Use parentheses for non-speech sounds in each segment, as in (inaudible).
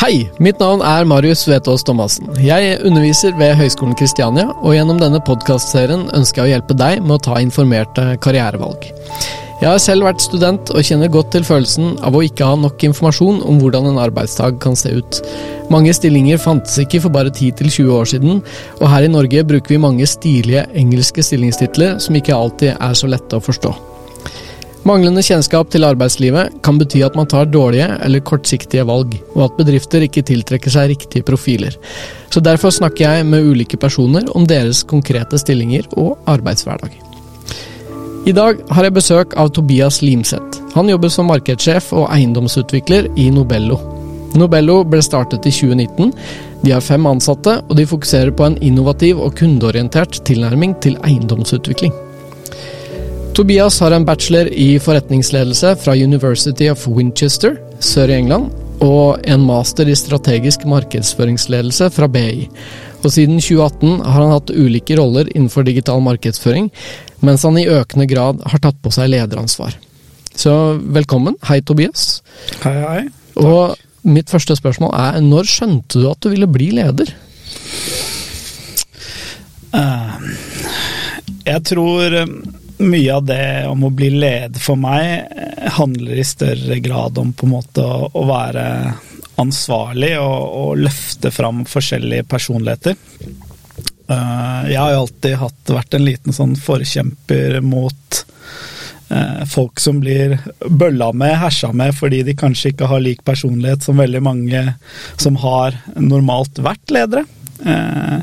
Hei, mitt navn er Marius Vetås Thomassen. Jeg underviser ved Høgskolen Kristiania, og gjennom denne podkastserien ønsker jeg å hjelpe deg med å ta informerte karrierevalg. Jeg har selv vært student og kjenner godt til følelsen av å ikke ha nok informasjon om hvordan en arbeidsdag kan se ut. Mange stillinger fantes ikke for bare 10-20 år siden, og her i Norge bruker vi mange stilige engelske stillingstitler som ikke alltid er så lette å forstå. Manglende kjennskap til arbeidslivet kan bety at man tar dårlige eller kortsiktige valg, og at bedrifter ikke tiltrekker seg riktige profiler. Så derfor snakker jeg med ulike personer om deres konkrete stillinger og arbeidshverdag. I dag har jeg besøk av Tobias Limseth. Han jobber som markedssjef og eiendomsutvikler i Nobello. Nobello ble startet i 2019. De har fem ansatte, og de fokuserer på en innovativ og kundeorientert tilnærming til eiendomsutvikling. Tobias har en bachelor i forretningsledelse fra University of Winchester sør i England, og en master i strategisk markedsføringsledelse fra BI. Og siden 2018 har han hatt ulike roller innenfor digital markedsføring, mens han i økende grad har tatt på seg lederansvar. Så velkommen. Hei, Tobias. Hei, hei. Takk. Og mitt første spørsmål er, når skjønte du at du ville bli leder? Uh, jeg tror mye av det om å bli leder for meg eh, handler i større grad om på en måte å, være ansvarlig og, og, løfte fram forskjellige personligheter. Uh, jeg har jo alltid hatt, vært en liten sånn forkjemper mot uh, folk som blir bølla med, hersa med, fordi de kanskje ikke har lik personlighet som veldig mange som har normalt vært ledere. Uh,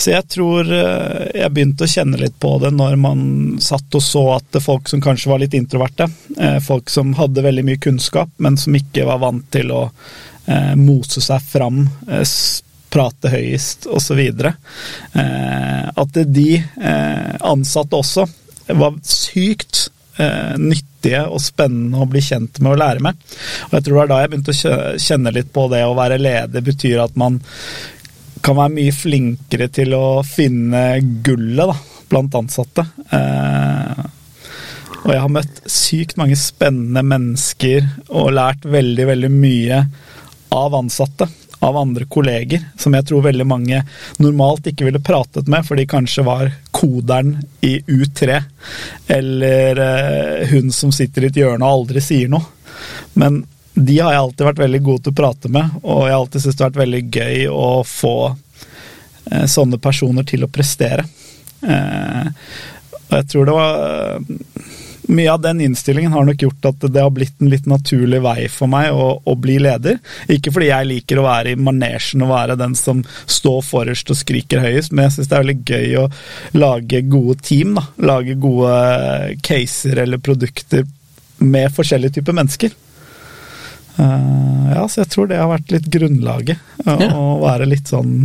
så jeg tror eh, jeg begynte å kjenne litt på det når man satt og så at folk som kanskje var litt introverte, eh, folk som hadde veldig mye kunnskap, men som ikke var vant til å eh, mose seg fram, prate høyest osv. At de ansatte også var sykt nyttige og spennende å bli kjent med og lære med. Og jeg tror det var da jeg begynte å kjenne litt på det å være leder betyr at man kan være mye flinkere til å finne gullet da, blant ansatte. Eh, og jeg har møtt sykt mange spennende mennesker og lært veldig, veldig mye av ansatte. Av andre kolleger, som jeg tror veldig mange normalt ikke ville pratet med, for de kanskje var koderen i U3, eller eh, hun som sitter i et hjørne og aldri sier noe. Men de har jeg alltid vært veldig god til å prate med, og jeg har alltid syntes det har vært veldig gøy å få eh, sånne personer til å prestere. Eh, og jeg tror det var eh, Mye av den innstillingen har nok gjort at det har blitt en litt naturlig vei for meg å, å bli leder. Ikke fordi jeg liker å være i manesjen og være den som står forrest og skriker høyest, men jeg syns det er veldig gøy å lage gode team. Da. Lage gode caser eller produkter med forskjellige typer mennesker. Uh, ja, så jeg tror det har vært litt grunnlaget. Uh, ja. Å være litt sånn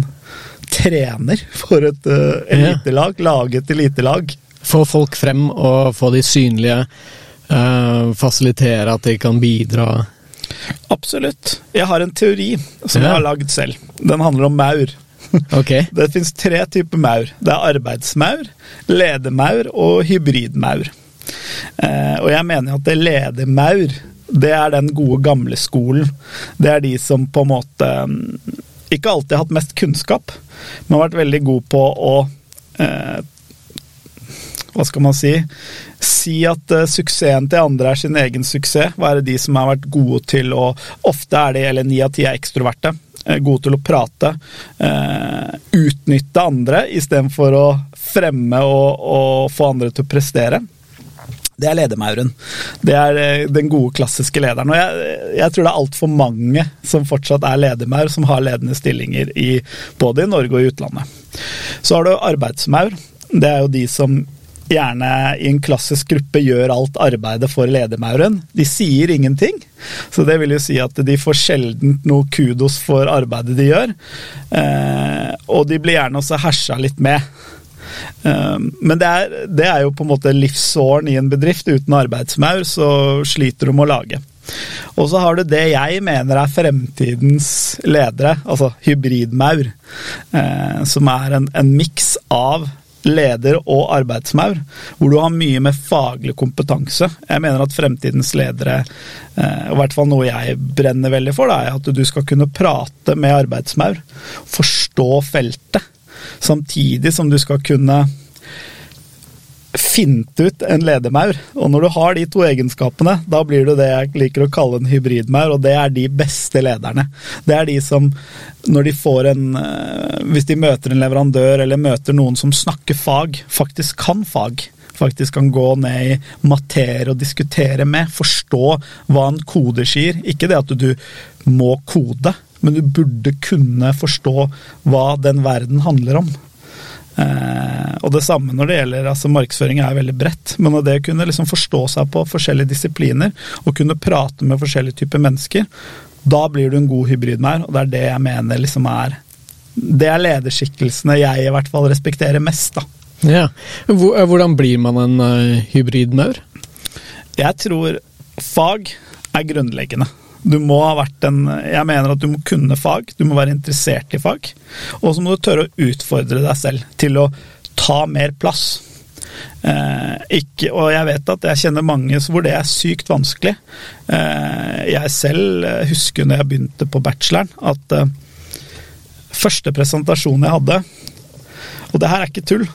trener for et uh, elitelag. Ja. Lage et elitelag. Få folk frem og få de synlige. fasilitere at de kan bidra. Absolutt. Jeg har en teori som ja. jeg har lagd selv. Den handler om maur. (laughs) Okay. Det fins tre typer maur. Det er arbeidsmaur, ledemaur og hybridmaur. og jeg mener at det ledemaur det er den gode, gamle skolen. Det er de som på en måte mm, ikke alltid har hatt mest kunnskap, men har vært veldig god på å eh, Hva skal man si? Si at eh, suksessen til andre er sin egen suksess. Være de som har vært gode til å Ofte er de, eller ni av ti er ekstroverte. Uh, gode til å prate. Uh, utnytte andre istedenfor å fremme og, og få andre til å prestere. Det er ledermauren. Det er eh, den gode, klassiske lederen. Og jeg, jeg tror det er altfor mange som fortsatt er ledermaur, som har ledende stillinger i, både i Norge og i utlandet. Så har du arbeidsmaur. Det er jo de som gjerne i en klassisk gruppe gjør alt arbeidet for ledermauren. De sier ingenting, så det vil jo si at de får sjelden noe kudos for arbeidet de gjør. Eh, og de blir gjerne også hersa litt med. Ehm, men det er, det er, jo på en måte livsåren i en bedrift. Uten arbeidsmaur så sliter du med å lage. Og så har du det jeg mener er fremtidens ledere, altså hybridmaur. Eh, som er en, en miks av leder og arbeidsmaur, hvor du har mye med faglig kompetanse. Jeg mener at fremtidens ledere, eh, og i hvert fall noe jeg brenner veldig for, er at du skal kunne prate med arbeidsmaur, forstå feltet, samtidig som du skal kunne finte ut en ledermaur. Og når du har de to egenskapene, da blir du det jeg liker å kalle en hybridmaur, og det er de beste lederne. Det er de som, når de får en eh, Hvis de møter en leverandør eller møter noen som snakker fag, faktisk kan fag, faktisk kan gå ned i materie og diskutere med, forstå hva en kode sier. Ikke det at du må kode, men du burde kunne forstå hva den verden handler om. Eh, og det samme når det gjelder altså Markedsføring er veldig bredt, men det å kunne liksom forstå seg på forskjellige disipliner og kunne prate med forskjellige typer mennesker, da blir du en god hybridmær, og det er det jeg mener liksom er Det er lederskikkelsene jeg i hvert fall respekterer mest, da. Ja. Eh, hvordan blir man en uh, hybridmaur? Jeg tror fag er grunnleggende. Du må ha vært en Jeg mener at du må kunne fag, du må være interessert i fag. Og så må du tørre å utfordre deg selv til å ta mer plass. Eh, ikke, og jeg vet at jeg kjenner mange hvor det er sykt vanskelig. Eh, jeg selv husker når jeg begynte på bacheloren, at eh, første presentasjon jeg hadde Og det her er ikke tull.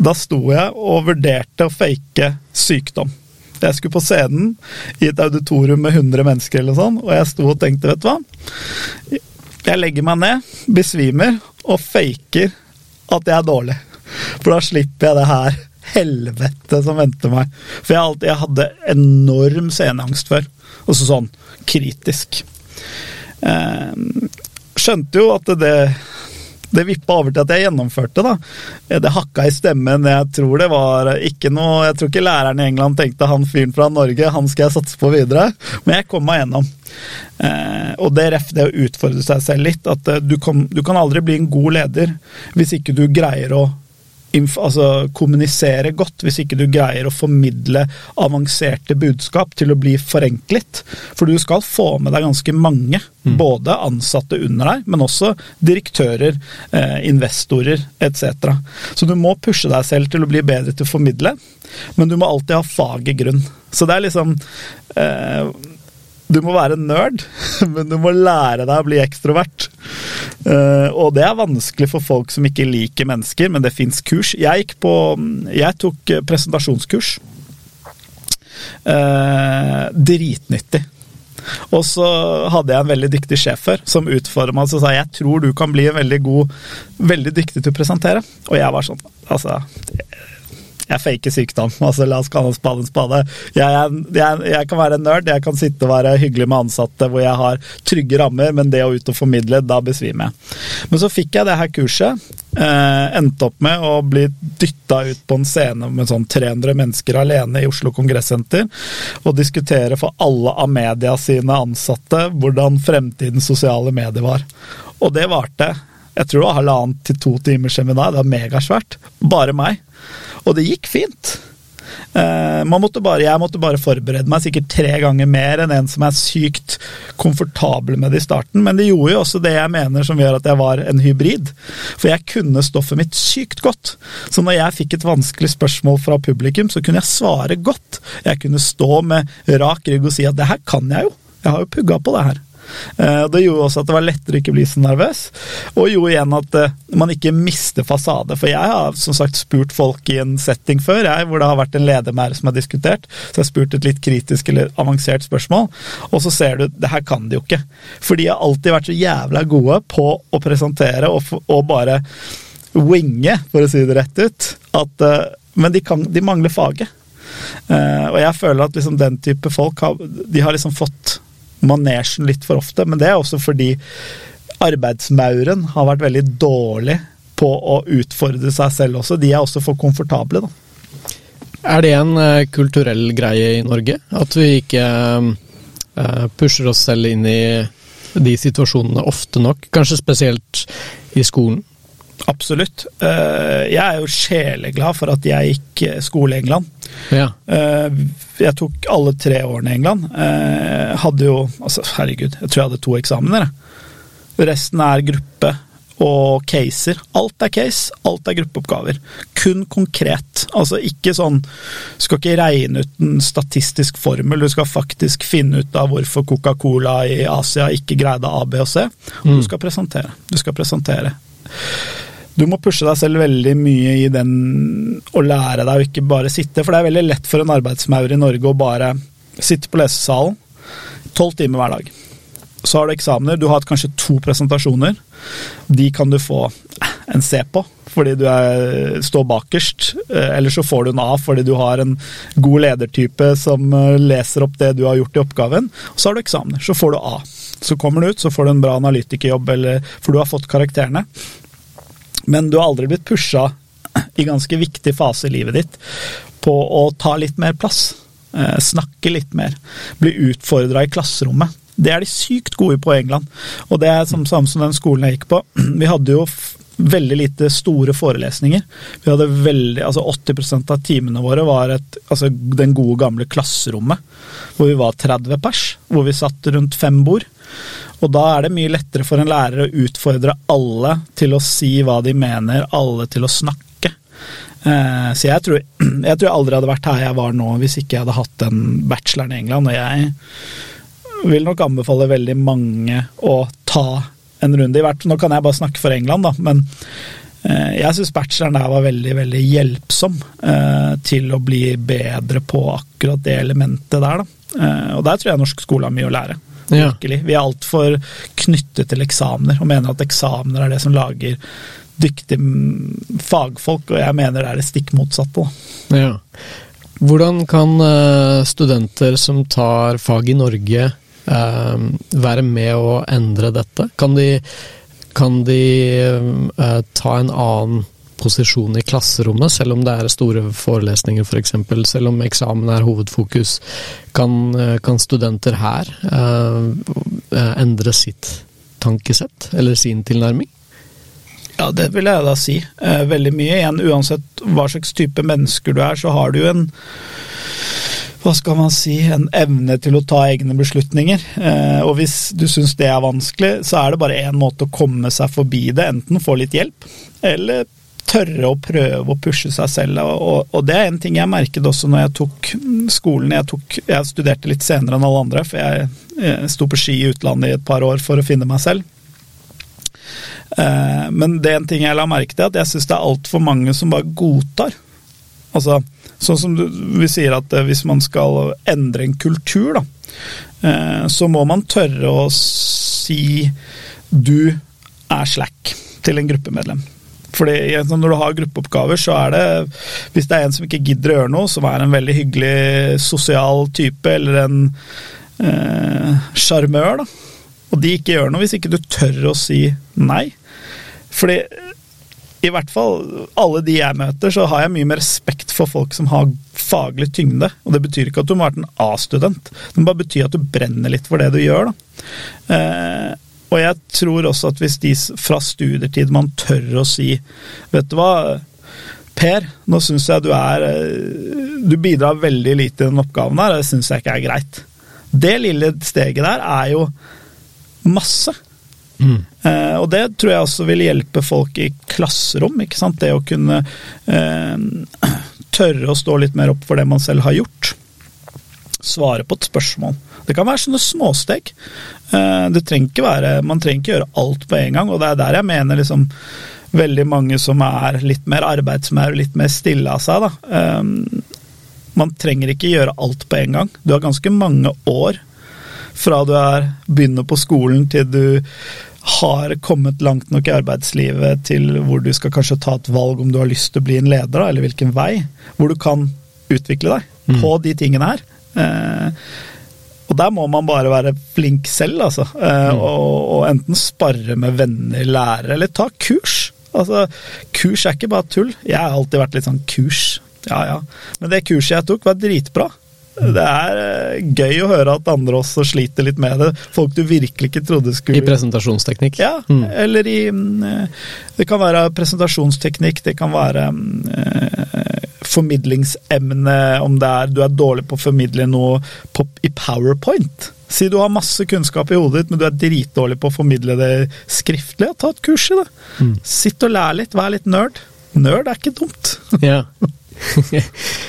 Da sto jeg og vurderte å fake sykdom. Jeg skulle på scenen i et auditorium med 100 mennesker, eller sånn, og jeg sto og tenkte, vet du hva Jeg legger meg ned, besvimer og faker at jeg er dårlig. For da slipper jeg det her helvete som venter meg. For jeg, alltid, jeg hadde enorm sceneangst før. Og så sånn kritisk. Eh, skjønte jo at det det vippa over til at jeg gjennomførte, da. Det hakka i stemmen. Jeg tror det var ikke noe Jeg tror ikke læreren i England tenkte han fyren fra Norge, han skal jeg satse på videre. Men jeg kom meg gjennom. Eh, og det ref det å utfordre seg selv litt. At eh, du, kom, du kan aldri bli en god leder hvis ikke du greier å altså, kommunisere godt hvis ikke du greier å formidle avanserte budskap til å bli forenklet. For du skal få med deg ganske mange, mm. både ansatte under deg, men også direktører, eh, investorer etc. Så du må pushe deg selv til å bli bedre til å formidle, men du må alltid ha faget grunn. Så det er liksom eh, du må være nerd, (laughs) men du må lære deg å bli ekstrovert. Uh, og det er vanskelig for folk som ikke liker mennesker, men det fins kurs. Jeg gikk på Jeg tok presentasjonskurs. Uh, dritnyttig. Og så hadde jeg en veldig dyktig sjef her som utforma og sa jeg tror du kan bli veldig god, veldig dyktig til å presentere. Og jeg var sånn Altså, jeg faker sykdom. (laughs) altså La oss kalle en spade en spade. Jeg, jeg, jeg, kan være en nerd, jeg kan sitte og være hyggelig med ansatte hvor jeg har trygge rammer, men det å ut og formidle, da besvimer jeg. Men så fikk jeg det her kurset. Eh, endte opp med å bli dytta ut på en scene med sånn 300 mennesker alene i Oslo Kongressenter og diskutere for alle av media sine ansatte hvordan fremtidens sosiale medier var. Og det varte jeg tror det var halvannet til to timers seminar. Det var megasvært. Bare meg. Og det gikk fint. Uh, måtte bare, jeg måtte bare forberede meg sikkert tre ganger mer enn en som er sykt komfortabel med det i starten, men det gjorde jo også det jeg mener som gjør at jeg var en hybrid. For jeg kunne stoffet mitt sykt godt. Så når jeg fikk et vanskelig spørsmål fra publikum, så kunne jeg svare godt. Jeg kunne stå med rak rygg og si at det her kan jeg jo. Jeg har jo pugga på det her. Eh, det gjorde også at det var lettere å ikke bli så nervøs, og gjorde igjen at eh, man ikke mister fasade. For jeg har som sagt spurt folk i en setting før, jeg, hvor det har vært en ledermære som har diskutert. Så jeg har spurt et litt kritisk eller avansert spørsmål, og så ser du det her kan de jo ikke. For de har alltid vært så jævla gode på å presentere og, og bare winge, for å si det rett ut. At, eh, men de, kan, de mangler faget. Uh, og jeg føler at liksom den type folk har, de har liksom fått manesjen litt for ofte. Men det er også fordi arbeidsmauren har vært veldig dårlig på å utfordre seg selv også. De er også for komfortable, da. Er det en uh, kulturell greie i Norge? At vi ikke uh, pusher oss selv inn i de situasjonene ofte nok? Kanskje spesielt i skolen? Absolutt. Uh, jeg er jo sjeleglad for at jeg gikk skole i England. Ja. Jeg tok alle tre årene i England. Hadde jo altså, Herregud, jeg tror jeg hadde to eksamener. Resten er gruppe og caser. Alt er case, alt er gruppeoppgaver. Kun konkret. Altså ikke sånn Du skal ikke regne ut en statistisk formel, du skal faktisk finne ut av hvorfor Coca-Cola i Asia ikke greide A, B og C. Og du skal presentere. Du skal presentere. Du må pushe deg selv veldig mye i den å lære deg å ikke bare sitte, for det er veldig lett for en arbeidsmaur i Norge å bare sitte på lesesalen tolv timer hver dag. Så har du eksamener, du har hatt kanskje to presentasjoner. De kan du få en C på, fordi du er, står bakerst. Eh, eller så får du en A fordi du har en god ledertype som eh, leser opp det du har gjort i oppgaven. Så har du eksamener, så får du A. Så kommer du ut, så får du en bra analytikerjobb, eller, for du har fått karakterene. Men du har aldri blitt pusha i ganske viktig fase i livet ditt på å ta litt mer plass. Eh, snakke litt mer. Bli utfordra i klasserommet. Det er de sykt gode på i England. Og det er som, samme som den skolen jeg gikk på. (clears throat) Vi hadde jo veldig lite store forelesninger. Vi hadde veldig, altså 80% av timene våre var et, altså den gode, gamle klasserommet. Hvor vi var 30 pers. Hvor vi satt rundt fem bord. Og da er det mye lettere for en lærer å utfordre alle til å si hva de mener, alle til å snakke. Eh, så jeg tror, (clears throat) jeg tror aldri hadde vært her jeg var nå hvis ikke jeg hadde hatt den bacheloren i England. Og jeg vil nok anbefale veldig mange å ta en runde i hvert. Nå kan jeg bare snakke for England, da, men eh, jeg syns bacheloren der var veldig veldig hjelpsom eh, til å bli bedre på akkurat det elementet der. Da. Og der tror jeg norsk skole har mye å lære. Ja. Virkelig. Vi er altfor knyttet til eksamener og mener at eksamener er det som lager dyktige fagfolk, og jeg mener det er det stikk motsatte. Ja. Hvordan kan eh, studenter som tar fag i Norge eh, være med å endre dette? Kan de, kan de eh, ta en annen posisjon i klasserommet, selv om det er store forelesninger f.eks., for selv om eksamen er hovedfokus? Kan, eh, kan studenter her eh, eh, endre sitt tankesett, eller sin tilnærming? Ja, det vil jeg da si. Eh, veldig mye. Igjen, uansett hva slags type mennesker du er, så har du jo en hva skal man si, en evne til å ta egne beslutninger. Eh, og hvis du syns det er vanskelig, så er det bare én måte å komme seg forbi det. Enten få litt hjelp, eller tørre å prøve å pushe seg selv. Og, og det er en ting jeg merket også når jeg tok skolen. Jeg, tok, jeg studerte litt senere enn alle andre, for jeg, jeg sto på ski i utlandet i et par år for å finne meg selv. Eh, men det er en ting jeg la merke til, at jeg syns det er altfor mange som bare godtar. Altså, sånn som du, vi sier at eh, hvis man skal endre en kultur, da, eh, så må man tørre å si du er slack til en gruppemedlem. Fordi Når du har gruppeoppgaver, så er det Hvis det er en som ikke gidder å gjøre noe, som er en veldig hyggelig sosial type, eller en sjarmør, eh, og de ikke gjør noe, hvis ikke du tør å si nei, fordi i hvert fall alle de jeg møter, så har jeg mye mer respekt for folk som har faglig tyngde. Og det betyr ikke at du må være en A-student, det må bare bety at du brenner litt for det du gjør. da. Eh, og jeg tror også at hvis de fra studietid man tør å si Vet du hva, Per, nå syns jeg du er eh, Du bidrar veldig lite i den oppgaven her, og det syns jeg ikke er greit. Det lille steget der er jo masse. Mm. Eh, og det tror jeg også vil hjelpe folk i klasserom. ikke sant? Det å kunne eh, (clears throat) tørre å stå litt mer opp for det man selv har gjort. Svare på et spørsmål. Det kan være sånne småsteg. Eh, det trenger ikke være, man trenger ikke gjøre alt på en gang, og det er der jeg mener liksom veldig mange som er litt mer arbeidsmær og litt mer stille av seg. da. Eh, man trenger ikke gjøre alt på en gang. Du har ganske mange år fra du er, begynner på skolen til du har kommet langt nok i arbeidslivet til hvor du skal kanskje ta et valg om du har lyst til å bli en leder, eller hvilken vei, hvor du kan utvikle deg mm. på de tingene her. Eh, og der må man bare være flink selv, altså. Eh, mm. og, og, enten spare med venner, lærere, eller ta kurs. Altså, kurs er ikke bare tull. Jeg har alltid vært litt sånn kurs, ja ja. Men det kurset jeg tok, var dritbra. Det er eh, gøy å høre at andre også sliter litt med det. Folk du virkelig ikke trodde skulle I presentasjonsteknikk? Ja, mm. eller i mm, Det kan være presentasjonsteknikk, det kan være formidlingsemne, om det er du er dårlig på å formidle noe på, i Powerpoint. Si du har masse kunnskap i hodet ditt, men du er dritdårlig på å formidle det skriftlig. Ta et kurs i det. Mm. Sitt og lær litt, vær litt nerd. Nerd er ikke dumt. ja. (laughs)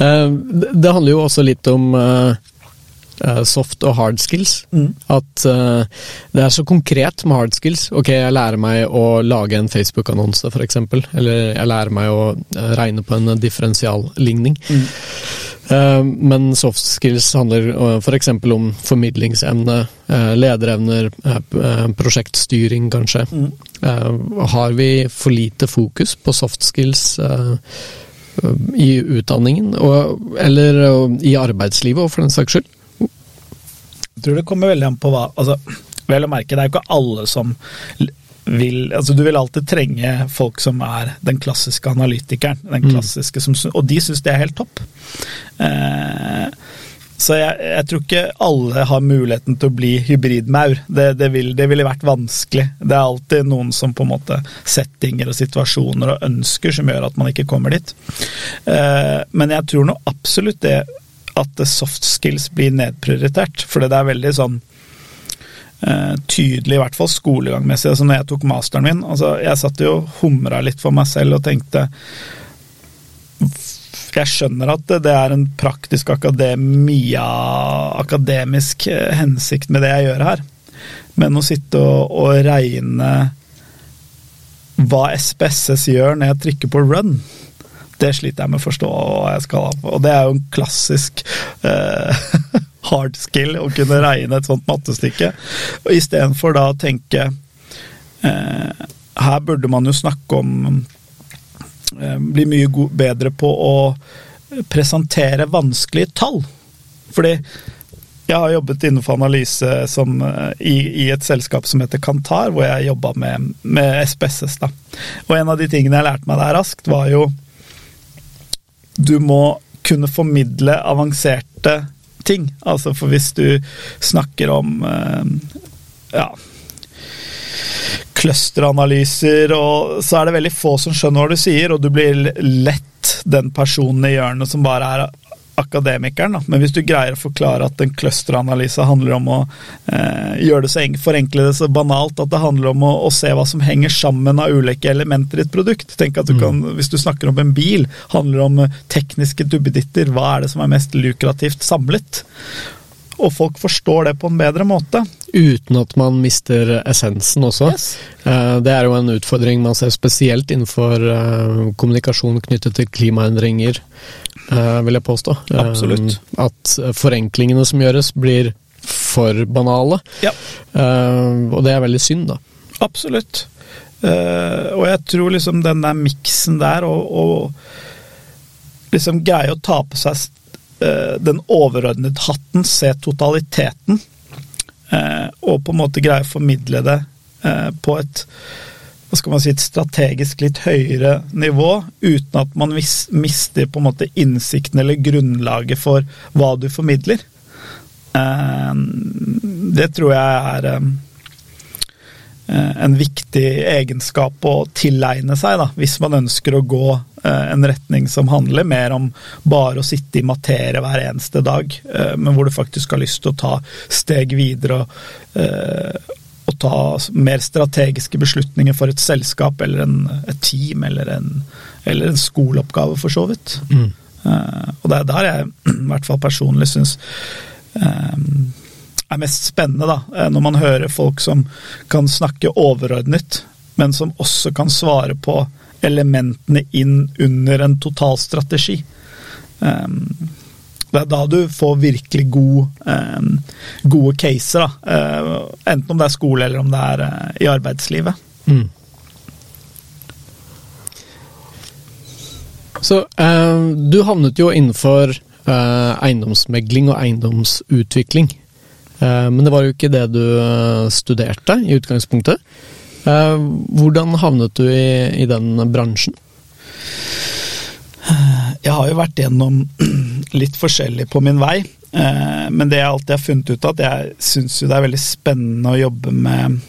Eh, det handler jo også litt om uh, soft og hard skills. Mm. At uh, det er så konkret med hard skills. Ok, jeg lærer meg å lage en Facebook-annonse, f.eks. Eller jeg lærer meg å regne på en differensialligning. Mm. Uh, men soft skills handler uh, f.eks. For om formidlingsevne, lederevner, prosjektstyring, kanskje. Mm. har vi for lite fokus på soft skills? i utdanningen, og, eller i arbeidslivet, og for den saks skyld? Jeg tror det kommer veldig an på hva altså, Vel å merke, det er jo ikke alle som vil altså Du vil alltid trenge folk som er den klassiske analytikeren, den mm. klassiske som, og de syns det er helt topp. Eh, så jeg, jeg, tror ikke alle har muligheten til å bli hybridmaur. Det, det, vil, det, ville vært vanskelig. Det er alltid noen som på en måte settinger og situasjoner og ønsker som gjør at man ikke kommer dit. Eh, men jeg tror nå absolutt det at soft skills blir nedprioritert, for det er veldig sånn uh, tydelig, i hvert fall skolegangmessig. Altså når jeg tok masteren min, altså jeg satt jo og humra litt for meg selv og tenkte jeg skjønner at det er en praktisk akademia, akademisk eh, hensikt med det jeg gjør her, men å sitte og, og regne hva SPSS gjør når jeg trykker på run, det sliter jeg med å forstå hva jeg skal. Og det er jo en klassisk uh, (laughs) hard skill å kunne regne et sånt mattestykke. Og istedenfor da å tenke uh, Her burde man jo snakke om Eh, bli mye bedre på å presentere vanskelige tall. Fordi jeg har jobbet innenfor analyse som, eh, i, i, et selskap som heter Kantar, hvor jeg jobba med, med SPSS. Da. Og en av de tingene jeg lærte meg der raskt, var jo Du må kunne formidle avanserte ting. Altså for hvis du snakker om eh, ja, clusteranalyser, og så er det veldig få som skjønner hva du sier, og du blir lett den personen i hjørnet som bare er akademikeren. Da. Men hvis du greier å forklare at en clusteranalyse handler om å eh, gjøre det så forenkle det så banalt at det handler om å, å, se hva som henger sammen av ulike elementer i et produkt. Tenk at du mm. kan, Hvis du snakker om en bil, handler det om tekniske duppeditter. Hva er det som er mest lukrativt samlet? Og folk forstår det på en bedre måte. Uten at man mister essensen også. Yes. Eh, det er jo en utfordring man ser spesielt innenfor eh, kommunikasjon knyttet til klimaendringer, eh, vil jeg påstå. Absolutt. At forenklingene som gjøres, blir for banale. Ja. Og det er veldig synd, da. Absolutt. Og jeg tror liksom den der miksen der, og, og liksom greie å ta på seg den overordnede hatten, se totaliteten, eh, og på en måte greie å formidle det eh, på et hva skal man si, et strategisk litt høyere nivå, uten at man mister på en måte innsikten eller grunnlaget for hva du formidler. Det tror jeg er en viktig egenskap å tilegne seg, da, hvis man ønsker å gå Eh, en retning som handler mer om bare å sitte i materie hver eneste dag, eh, men hvor du faktisk har lyst til å ta steg videre og, eh, og ta mer strategiske beslutninger for et selskap eller en, et team eller en, eller en skoleoppgave, for så vidt. Mm. Og det er der jeg (clears throat) i hvert fall personlig syns er mest spennende, da, når man hører folk som kan snakke overordnet, men som også kan svare på elementene inn under en totalstrategi. Um, det er da du får virkelig god, um, gode caser, da. Uh, enten om det er skole eller om det er uh, i arbeidslivet. Mm. Så eh, du havnet jo innenfor eiendomsmegling og eiendomsutvikling. Men det var jo ikke det du studerte i utgangspunktet. Eh, hvordan havnet du i, i, den bransjen? Jeg har jo vært gjennom (clears throat) litt forskjellig på min vei. Eh, men det jeg alltid har funnet ut, av, at jeg syns det er veldig spennende å jobbe med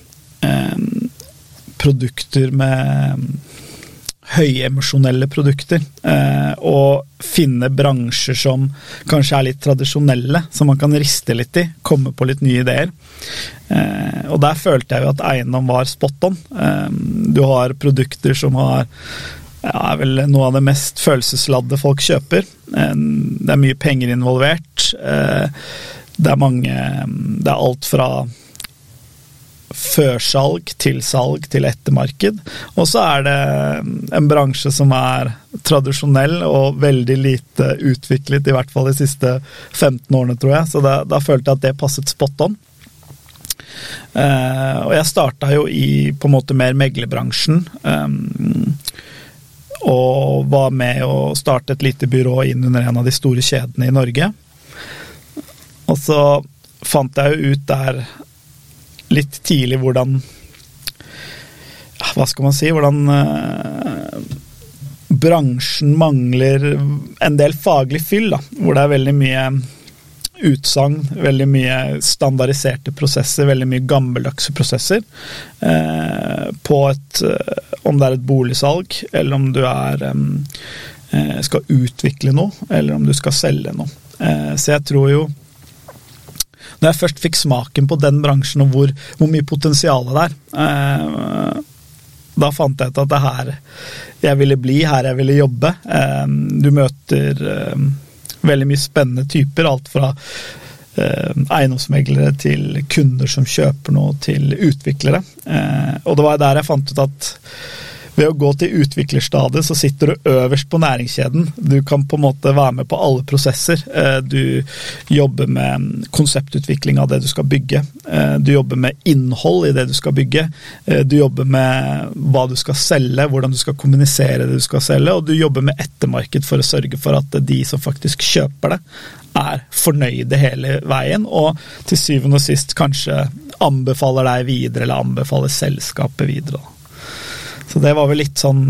eh, produkter med høyemosjonelle produkter. Eh, og finne bransjer som kanskje er litt tradisjonelle, som man kan riste litt i. Komme på litt nye ideer. Eh, og der følte jeg jo at eiendom var spot on. Eh, du har produkter som har ja, er vel noe av det mest følelsesladde folk kjøper. Det er mye penger involvert. Det er mange Det er alt fra førsalg til salg til ettermarked. Og så er det en bransje som er tradisjonell og veldig lite utviklet, i hvert fall de siste 15 årene, tror jeg. Så da, da følte jeg at det passet spot on. Uh, og jeg starta jo i på en måte mer meglerbransjen. Um, og var med å starte et lite byrå inn under en av de store kjedene i Norge. Og så fant jeg jo ut der litt tidlig hvordan Hva skal man si? Hvordan uh, bransjen mangler en del faglig fyll, da. Hvor det er veldig mye utsagn, veldig mye standardiserte prosesser, veldig mye gammeldagse prosesser. Eh, på et uh, Om det er et boligsalg, eller om du er skal utvikle noe, eller om du skal selge noe. så jeg tror jo når jeg først fikk smaken på den bransjen og hvor, hvor mye potensial det er, eh, da fant jeg ut at det er her jeg ville bli, her jeg ville jobbe. Eh, du møter eh, veldig mye spennende typer, alt fra eh, eiendomsmeglere til kunder som kjøper noe, til utviklere. Eh, og det var der jeg fant ut at ved å gå til utviklerstadiet så sitter du øverst på næringskjeden. Du kan på en måte være med på alle prosesser. Eh, du jobber med konseptutvikling av det du skal bygge. Eh, du jobber med innhold i det du skal bygge. Eh, du jobber med hva du skal selge, hvordan du skal kommunisere det du skal selge, og du jobber med ettermarked for å sørge for at de som faktisk kjøper det, er fornøyde hele veien, og til syvende og sist kanskje anbefaler deg videre, eller anbefaler selskapet videre. Så det var vel litt sånn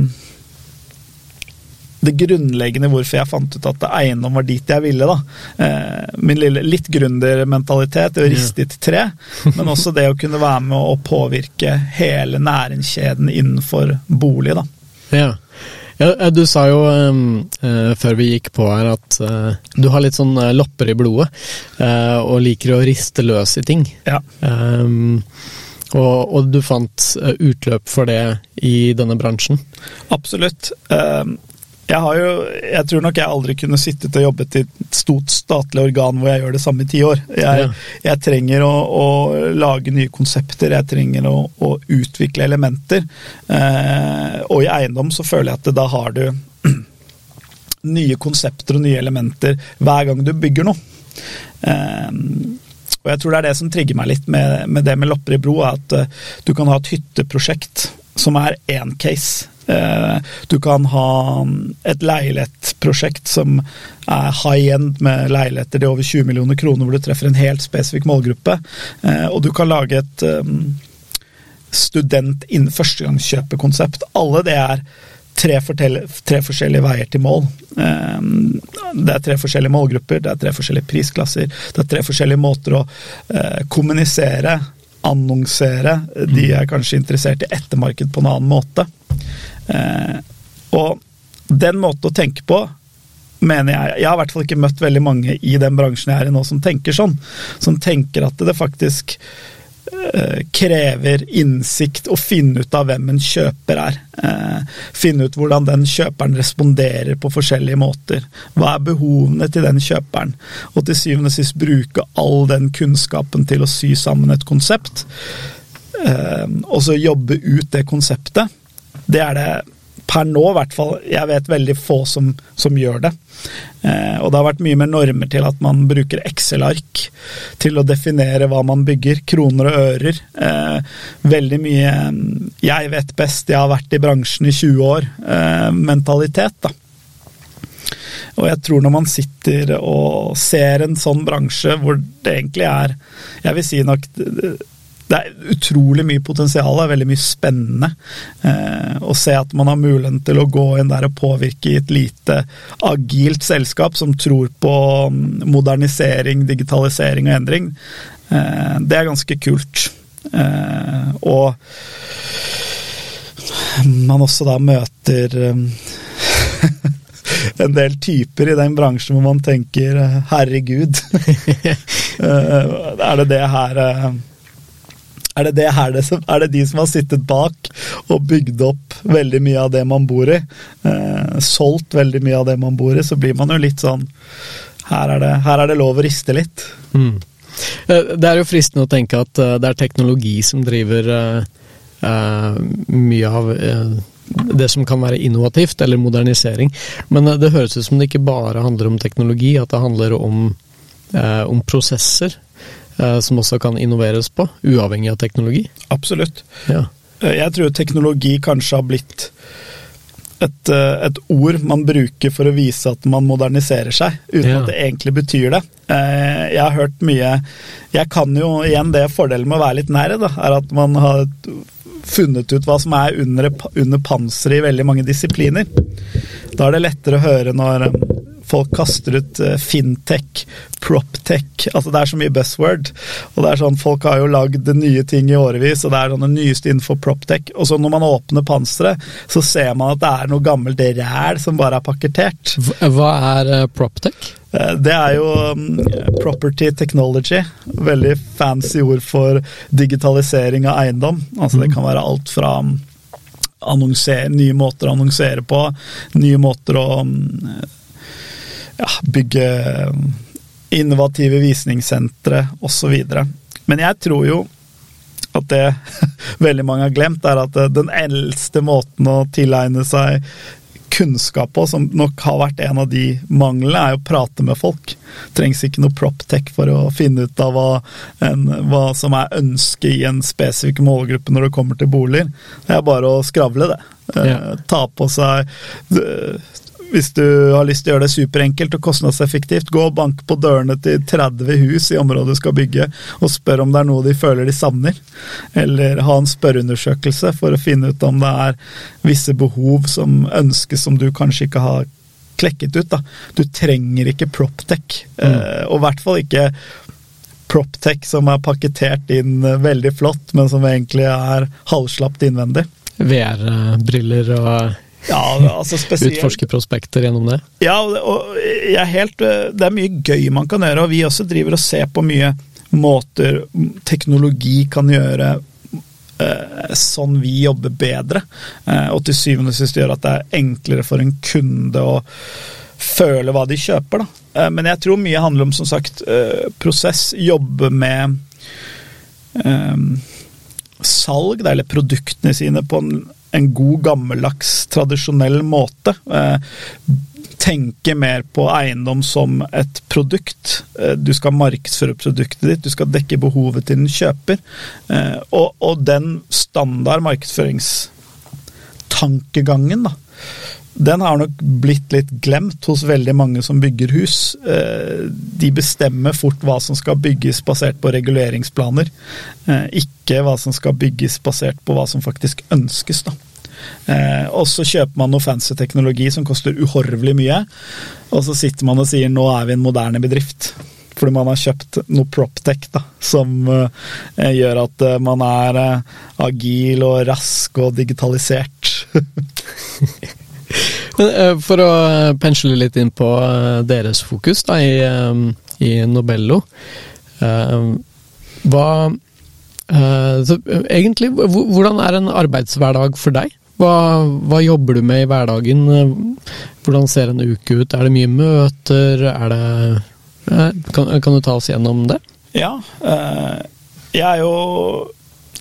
det grunnleggende hvorfor jeg fant ut at eiendom var dit jeg ville. da. Eh, min lille litt gründermentalitet, å riste i tre, men også det å kunne være med å påvirke hele næringskjeden innenfor bolig. da. Ja. ja eh, du sa jo uh, før vi gikk på her at uh, du har litt sånn uh, lopper i blodet, og liker å riste løs i ting. Ja. Um, og, og, du fant eh, utløp for det i denne bransjen? Absolutt. Ehm, jeg har jo Jeg tror nok jeg aldri kunne sittet og jobbet i et stort statlig organ hvor jeg gjør det samme i ti år. Jeg, ja. jeg trenger å, å, lage nye konsepter, jeg trenger å, å utvikle elementer. Eh, og i eiendom så føler jeg at da har du (clears throat) nye konsepter og nye elementer hver gang du bygger noe. Og jeg tror det er det som trigger meg litt med, med det med Lopper i bro, at uh, du kan ha et hytteprosjekt som er én case. Uh, du kan ha mm, et leilighetsprosjekt som er high end med leiligheter til over 20 millioner kroner, hvor du treffer en helt spesifikk målgruppe. Uh, og du kan lage et um, student innen førstegangskjøpekonsept. Alle det er tre, tre, forskjellige veier til mål. Ehm, det er tre forskjellige målgrupper, det er tre forskjellige prisklasser, det er tre forskjellige måter å eh, kommunisere, annonsere. De er kanskje interessert i ettermarked på en annen måte. Eh, og den måten å tenke på mener jeg Jeg har i hvert fall ikke møtt veldig mange i den bransjen jeg er i nå som tenker sånn. Som tenker at det faktisk krever innsikt å finne ut av hvem en kjøper er. Eh, finne ut hvordan den kjøperen responderer på forskjellige måter. Hva er behovene til den kjøperen? Og til syvende og sist bruke all den kunnskapen til å sy sammen et konsept. Eh, og så jobbe ut det konseptet. Det er det per nå, i hvert fall, jeg vet veldig få som, som gjør det. Eh, og det har vært mye mer normer til at man bruker Excel-ark til å definere hva man bygger. Kroner og ører. Eh, veldig mye mm, 'jeg vet best, jeg har vært i bransjen i 20 år'-mentalitet, eh, da. Og jeg tror når man sitter og ser en sånn bransje hvor det egentlig er Jeg vil si nok det er utrolig mye potensial, det er veldig mye spennende. Eh, å se at man har muligheten til å gå inn der og påvirke i et lite agilt selskap som tror på mm, modernisering, digitalisering og endring, eh, det er ganske kult. Eh, og man også da møter um, (laughs) en del typer i den bransjen hvor man tenker 'herregud'. (laughs) er det det her er det, det her det er det de som har sittet bak og bygd opp veldig mye av det man bor i, eh, solgt veldig mye av det man bor i, så blir man jo litt sånn Her er det, her er lov å riste litt. Mm. Det er jo fristende å tenke at det er teknologi som driver uh, uh, mye av eh, det som kan være innovativt, eller modernisering. Men det høres ut som det ikke bare handler om teknologi, at det handler om, om prosesser som også kan innoveres på, uavhengig av teknologi. Absolutt. Ja. Jeg tror teknologi kanskje har blitt et, eh, et, ord man bruker for å vise at man moderniserer seg, uten ja. at det egentlig betyr det. Eh, jeg har hørt mye Jeg kan jo igjen det fordelen med å være litt nær, da, er at man har funnet ut hva som er under, under panseret i veldig mange disipliner. Da er det lettere å høre når folk kaster ut eh, fintech, proptech altså Det er så mye buzzword. og det er sånn, Folk har jo lagd nye ting i årevis, og det er sånn det nyeste innenfor proptech. Og så når man åpner panseret, så ser man at det er noe gammelt ræl som bare er pakketert. Hva er uh, proptech? Eh, det er jo um, property technology. Veldig fancy ord for digitalisering av eiendom. Altså Det mm. kan være alt fra um, nye måter å annonsere på, nye måter å ja, bygge innovative visningssentre osv. Men jeg tror jo at det (laughs) veldig mange har glemt, er at den eldste måten å tilegne seg kunnskap på, som nok har vært en av de manglene, er å prate med folk. Trengs ikke noe proptech for å finne ut av hva, en, hva som er ønsket i en spesifikk målgruppe når det kommer til boliger. Det er bare å skravle, det. Ja. Eh, ta på seg hvis du har lyst til å gjøre det superenkelt og kostnadseffektivt, gå og bank på dørene til 30 hus i området du skal bygge, og spør om det er noe de føler de savner. Eller ha en spørreundersøkelse for å finne ut om det er visse behov som ønskes som du kanskje ikke har klekket ut. Da. Du trenger ikke proptech, mm. Eh, og i hvert fall ikke proptech som er pakketert inn veldig flott, men som egentlig er halvslapt innvendig. VR-briller og ja, altså spesielt. Utforske prospekter gjennom det? Ja, og jeg er helt, det er mye gøy man kan gjøre. Og vi også driver og ser på mye måter teknologi kan gjøre eh, sånn vi jobber bedre. Eh, og til syvende og sist gjør at det er enklere for en kunde å føle hva de kjøper. Da. Eh, men jeg tror mye handler om som sagt prosess. Jobbe med salg, eller produktene sine, på en en god, gammeldags, tradisjonell måte. Eh, tenke mer på eiendom som et produkt. Eh, du skal markedsføre produktet ditt, du skal dekke behovet til den kjøper. Eh, og, og den standard markedsføringstankegangen, da, den har nok blitt litt glemt hos veldig mange som bygger hus. De bestemmer fort hva som skal bygges basert på reguleringsplaner, ikke hva som skal bygges basert på hva som faktisk ønskes. da. Eh, og så kjøper man noe fancy teknologi som koster uhorvelig mye, og så sitter man og sier nå er vi en moderne bedrift. Fordi man har kjøpt noe proptech da, som eh, gjør at eh, man er eh, agil og rask og digitalisert. (laughs) Eh, for å pensle litt inn på eh, deres fokus da, i, i Nobello. Hva egentlig, hvordan er en arbeidshverdag for deg? Hva, hva, jobber du med i hverdagen? Hvordan ser en uke ut? Er det mye møter? Er det kan, kan, du ta oss gjennom det? Ja. Eh, jeg er jo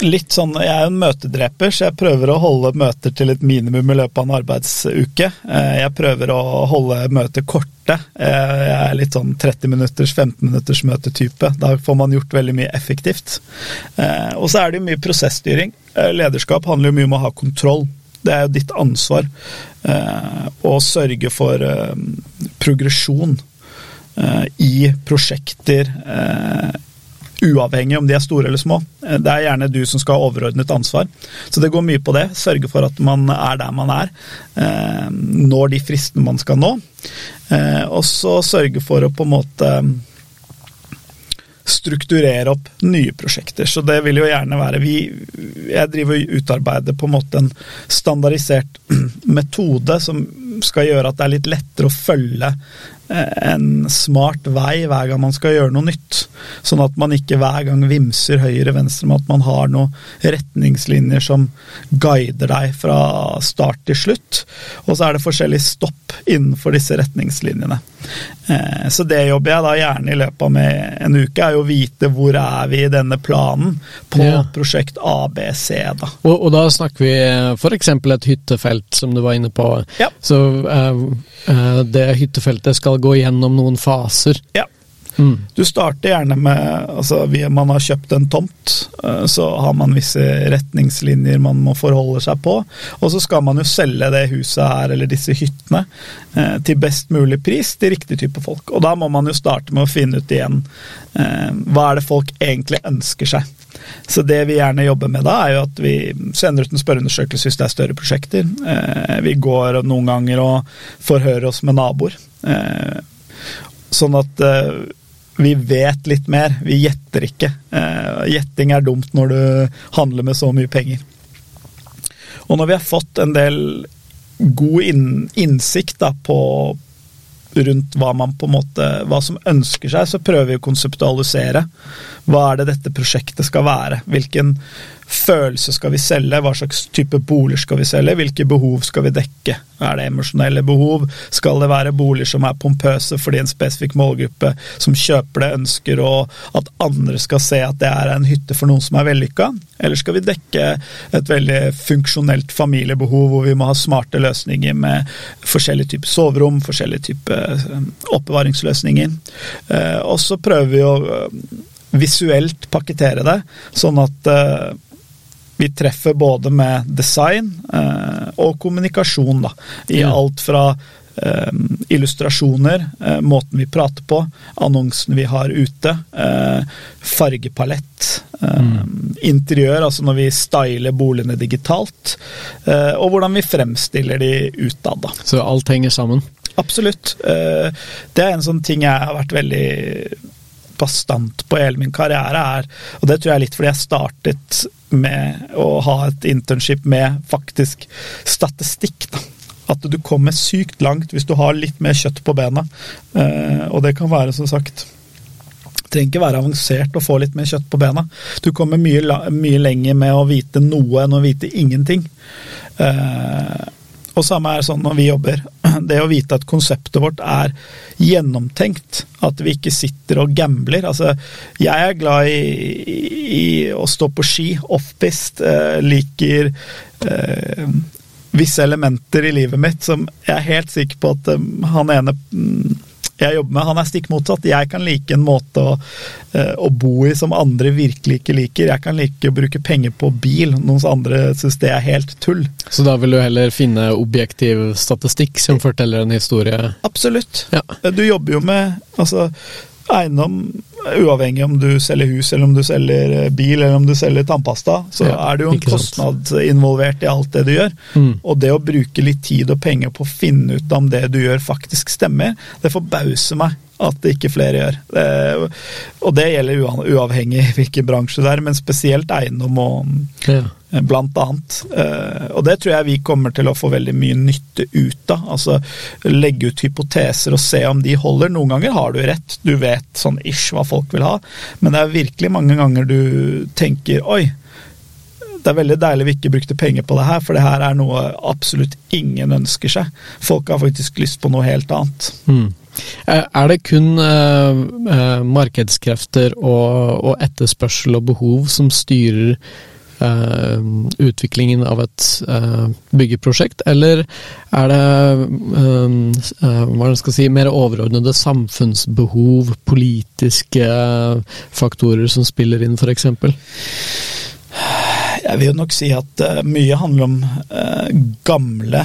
litt sånn Jeg er jo en møtedreper, så jeg prøver å holde møter til et minimum i løpet av en arbeidsuke. Eh, jeg prøver å holde møter korte. Eh, jeg er litt sånn 30 minutters, 15 minutters møtetype. Da får man gjort veldig mye effektivt. Og så er det jo mye prosessstyring. Lederskap handler jo mye om å ha kontroll. Det er jo ditt ansvar eh, å sørge for eh, progresjon eh, i prosjekter, eh, uavhengig om de er store eller små. Eh, det er gjerne du som skal ha overordnet ansvar. Så det går mye på det. Sørge for at man er der man er. Eh, når de fristene man skal nå. og så sørge for å på en måte strukturere opp nye prosjekter. Så det vil jo gjerne være vi, Jeg driver og utarbeider på en måte en standardisert (clears throat) metode som skal gjøre at det er litt lettere å følge Eh, en smart vei hver gang man skal gjøre noe nytt. Sånn at man ikke hver gang vimser høyre-venstre, men at man har noen retningslinjer som guider deg fra start til slutt. Og så er det forskjellig stopp innenfor disse retningslinjene. Eh, så det jobber jeg da gjerne i løpet av en uke, er jo å vite hvor er vi i denne planen på ja. prosjekt ABC. Da. Og, og da snakker vi f.eks. et hyttefelt, som du var inne på. Ja. Så uh, det hyttefeltet skal gå gjennom noen faser. Ja. Mm. Du starter gjerne med altså Man har kjøpt en tomt, eh, så har man visse retningslinjer man må forholde seg på. Og så skal man jo selge det huset her, eller disse hyttene, eh, til best mulig pris til riktig type folk. Og da må man jo starte med å finne ut igjen eh, hva er det folk egentlig ønsker seg. Så det vi gjerne jobber med da, er jo at vi sender ut en spørreundersøkelse hvis det er større prosjekter. Vi går noen ganger og forhører oss med naboer. Eh, sånn at eh, vi vet litt mer. Vi gjetter ikke. Eh, gjetting er dumt når du handler med så mye penger. Og når vi har fått en del god innsikt da, på rundt hva man på en måte, hva som ønsker seg, så prøver vi å konseptualisere. Hva er det dette prosjektet skal være? Hvilken følelse skal vi selge? Hva slags type boliger skal vi selge? Hvilke behov skal vi dekke? Er det emosjonelle behov? Skal det være boliger som er pompøse fordi en spesifikk målgruppe som kjøper det, ønsker og at andre skal se at det er en hytte for noen som er vellykka? Eller skal vi dekke et veldig funksjonelt familiebehov hvor vi må ha smarte løsninger med forskjellige typer soverom, forskjellige typer eh, oppbevaringsløsninger? Eh, og så prøver vi å visuelt pakkettere det, sånn at vi treffer både med design eh, og kommunikasjon, da. I ja. alt fra eh, illustrasjoner, måten vi prater på, annonsene vi har ute, fargepalett, mm. interiør, altså når vi styler boligene digitalt, og hvordan vi fremstiller de utad. Da. Så alt henger sammen? Absolutt. Det er en sånn ting jeg har vært veldig bastant på hele min karriere, er Og det tror jeg er litt fordi jeg startet med å ha et internship med faktisk statistikk. da. At du kommer sykt langt hvis du har litt mer kjøtt på bena. Eh, og det kan være, som sagt det trenger ikke være avansert å få litt mer kjøtt på bena. Du kommer mye, mye lenger med å vite noe enn å vite ingenting. Uh, og samme er sånn når vi jobber. (clears throat) Det å vite at konseptet vårt er gjennomtenkt. At vi ikke sitter og gambler. Altså, jeg er glad i, i å stå på ski, offpist. Eh, liker eh, visse elementer i livet mitt som jeg er helt sikker på at eh, han ene mm, jeg jobber med, han er stikk motsatt. Jeg kan like en måte å, eh, å, bo i som andre virkelig ikke liker. Jeg kan like å bruke penger på bil, noens andre syns det er helt tull. Så da vil du heller finne objektiv statistikk som forteller en historie? Absolutt. Ja. Du jobber jo med altså, eiendom uavhengig om du selger hus, eller om du selger eh, bil, eller om du selger tannpasta, så ja, er det jo en kostnad involvert i alt det du gjør. Mm. Og det å bruke litt tid og penger på å finne ut om det du gjør faktisk stemmer, det forbauser meg at det ikke flere gjør. Det, og det gjelder uavhengig hvilken bransje det er, men spesielt eiendom og ja. blant annet. Eh, og det tror jeg vi kommer til å få veldig mye nytte ut av. Altså legge ut hypoteser og se om de holder. Noen ganger har du rett, du vet sånn ish hva folk vil ha, men det er virkelig mange ganger du tenker oi, det er veldig deilig vi ikke brukte penger på det her, for det her er noe absolutt ingen ønsker seg. Folk har faktisk lyst på noe helt annet. Mm. Eh, er det kun uh, uh, markedskrefter og, og, etterspørsel og behov som styrer uh, utviklingen av et byggeprosjekt, eller er det si, mer overordnede samfunnsbehov, politiske faktorer som spiller inn, f.eks.? Jeg vil nok si at uh, mye handler om uh, gamle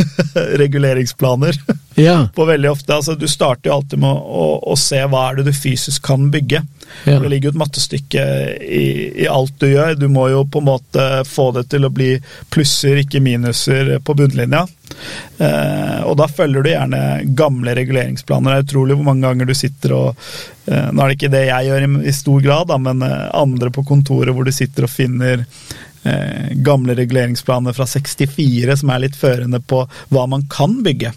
(laughs) reguleringsplaner. Ja. På veldig ofte, altså Du starter jo alltid med å, å, å, se hva er det du fysisk kan bygge. Ja. Det ligger jo et mattestykke i, i, alt du gjør. Du må jo på en måte få det til å bli plusser, ikke minuser, på bunnlinja. Eh, og da følger du gjerne gamle reguleringsplaner. Det er utrolig hvor mange ganger du sitter og eh, Nå er det ikke det jeg gjør i, i stor grad, da, men eh, andre på kontoret hvor du sitter og finner eh, gamle reguleringsplaner fra 64 som er litt førende på hva man kan bygge.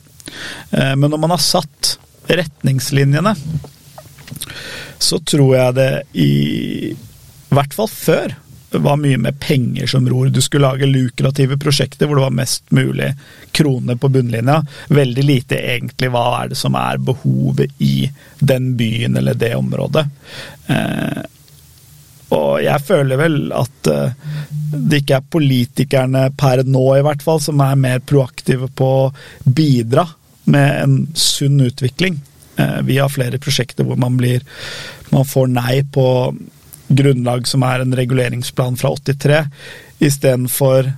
Eh, men når man har satt retningslinjene, så tror jeg det i hvert fall før var mye med penger som ror. Du skulle lage lukrative prosjekter hvor det var mest mulig kroner på bunnlinja. Veldig lite egentlig hva er det som er behovet i den byen eller det området. Eh, og jeg føler vel at eh, det ikke er politikerne per nå i hvert fall som er mer proaktive på å bidra med en sunn utvikling. Eh, vi har flere prosjekter hvor man blir man får nei på grunnlag som er en reguleringsplan fra 83, istedenfor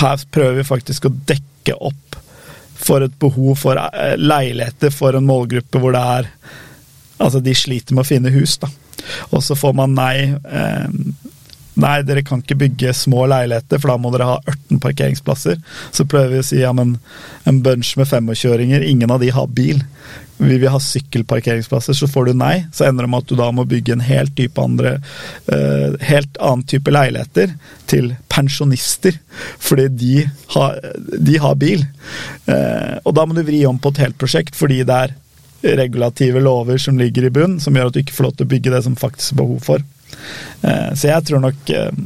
Her prøver vi faktisk å dekke opp for et behov for eh, leiligheter for en målgruppe hvor det er Altså, de sliter med å finne hus, da. Og så får man nei. Eh, nei, dere kan ikke bygge små leiligheter, for da må dere ha 18 parkeringsplasser. Så prøver vi å si ja, men en bunch med 25-åringer, ingen av de har bil vi vil ha sykkelparkeringsplasser, så får du nei. Så ender det med at du da må bygge en helt, type andre, uh, helt annen type leiligheter til pensjonister, fordi de har, de har bil. Uh, og da må du vri om på et helt prosjekt, fordi det er regulative lover som ligger i bunn, som gjør at du ikke får lov til å bygge det som faktisk er behov for. Uh, så jeg tror nok um,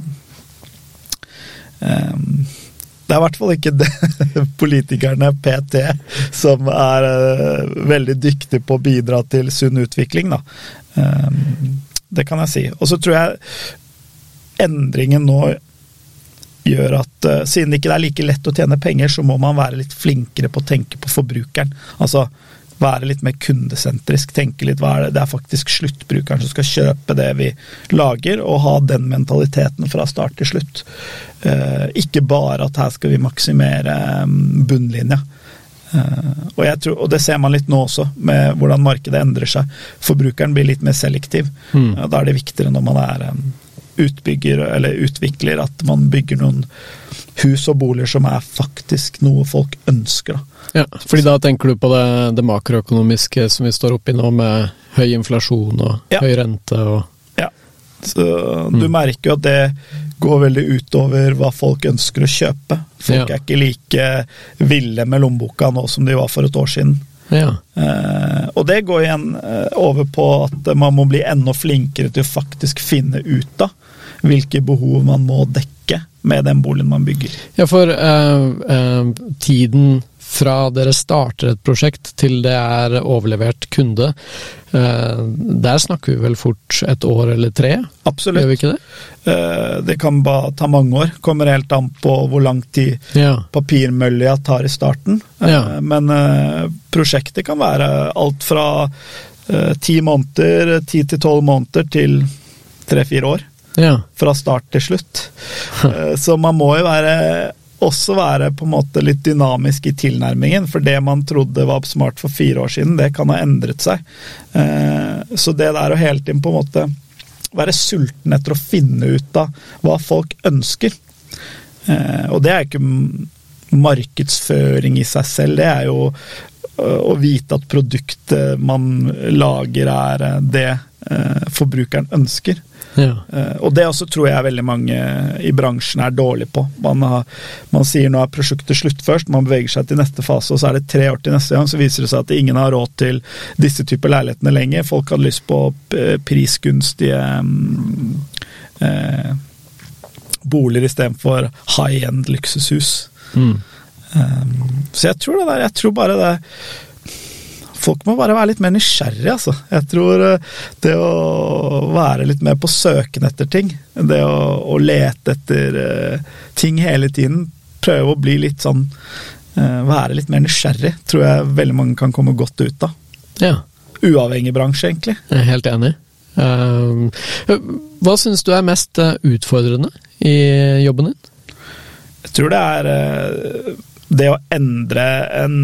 det er i hvert fall ikke det, (laughs) politikerne PT som er veldig dyktige på å bidra til sunn utvikling, da. Det kan jeg si. Og så tror jeg endringen nå gjør at siden det ikke er like lett å tjene penger, så må man være litt flinkere på å tenke på forbrukeren. Altså være litt mer kundesentrisk. Tenke litt hva er det Det er faktisk sluttbrukeren som skal kjøpe det vi lager, og ha den mentaliteten fra start til slutt. Uh, ikke bare at her skal vi maksimere um, bunnlinja. Uh, og, tror, og, det ser man litt nå også, med hvordan markedet endrer seg. Forbrukeren blir litt mer selektiv. Mm. Da er det viktigere når man er um, utbygger eller utvikler, at man bygger noen hus og boliger som er faktisk noe folk ønsker. Da. Ja, fordi da tenker du på det, det makroøkonomiske som vi står oppi nå, med høy inflasjon og ja. høy rente og Ja. Så mm. du merker jo at det går veldig utover hva folk ønsker å kjøpe. Folk ja. er ikke like ville med lommeboka nå som de var for et år siden. Ja. Eh, og det går igjen eh, over på at man må bli enda flinkere til å faktisk finne ut av hvilke behov man må dekke med den boligen man bygger. Ja, for eh, tiden fra dere starter et prosjekt til det er overlevert kunde, eh, der snakker vi vel fort et år eller tre? Absolutt. Gjør vi ikke det? Eh, det kan bare ta mange år. Kommer helt an på hvor lang tid ja. papirmølja tar i starten. Eh, ja. Men prosjektet kan være alt fra ti måneder, ti til tolv måneder, til tre-fire år. Ja. Fra start til slutt. (laughs) Så man må jo være også være på en måte litt dynamisk i tilnærmingen. For det man trodde var smart for fire år siden, det kan ha endret seg. Eh, så det der å hele tiden på en måte være sulten etter å finne ut av hva folk ønsker eh, Og det er ikke markedsføring i seg selv, det er jo eh, å vite at produktet man lager er det forbrukeren ønsker. Ja. Uh, og det også tror jeg veldig mange i bransjen er dårlig på. Man, har, man sier nå er prosjektet slutt først, man beveger seg til neste fase, og så er det tre år til neste gang. Så viser det seg at ingen har råd til disse typer leilighetene lenger. Folk hadde lyst på prisgunstige um, uh, boliger istedenfor high end luksushus. Mm. Um, så jeg tror det der, jeg tror bare det folk må bare være litt mer nysgjerrige, altså. Jeg tror eh, det å være litt mer på søken etter ting, det å, å lete etter uh, ting hele tiden, prøve å bli litt sånn uh, Være litt mer nysgjerrig, tror jeg veldig mange kan komme godt ut av. Ja. Uavhengig bransje, egentlig. Jeg er helt enig. Uh, hva syns du er mest utfordrende i jobben din? Jeg tror det er det å endre en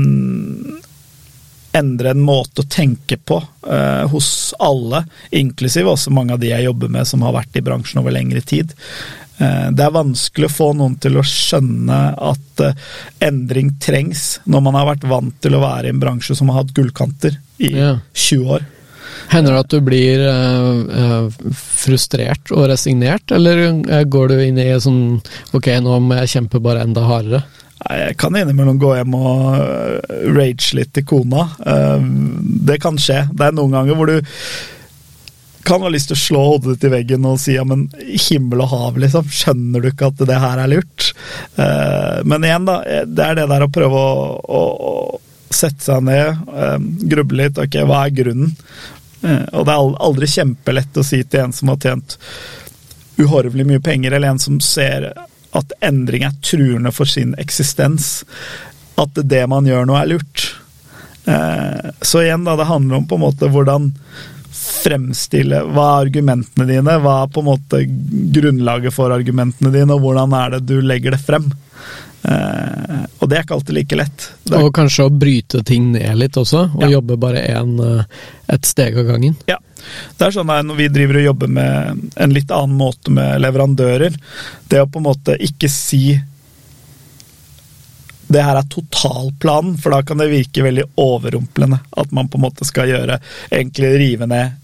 endre en måte å tenke på eh, hos alle, inklusiv også mange av de jeg jobber med som har vært i bransjen over lengre tid. Eh, det er vanskelig å få noen til å skjønne at eh, endring trengs, når man har vært vant til å være i en bransje som har hatt gullkanter i Ja. 20 år. Hender det at du blir eh, eh, frustrert og resignert, eller eh, går du inn i sånn Ok, nå må jeg kjempe bare enda hardere? Nei, Jeg kan innimellom gå hjem og øh, rage litt til kona. Eh, Det kan skje. Det er noen ganger hvor du kan ha lyst til å slå hodet ditt i veggen og si ja, men himmel og hav, liksom. Skjønner du ikke at det her er lurt? Eh, Men igjen, da. Det er det der å prøve å, å, sette seg ned, eh, gruble litt. Ok, hva er grunnen? Eh, Og det er aldri kjempelett å si til en som har tjent uhorvelig mye penger, eller en som ser at endring er truende for sin eksistens, at det man gjør nå, er lurt. Eh, Så igjen, da, det handler om på en måte hvordan fremstille Hva er argumentene dine? Hva er på en måte grunnlaget for argumentene dine, og hvordan er det du legger det frem? Uh, og det er ikke alltid like lett. Og kanskje å bryte ting ned litt også, og Ja. jobbe bare en, eh, et steg av gangen. ja. Det er sånn at når vi driver og jobber med en litt annen måte med leverandører, det å på en måte ikke si det her er totalplanen, for da kan det virke veldig overrumplende. At man på en måte skal gjøre Egentlig rive ned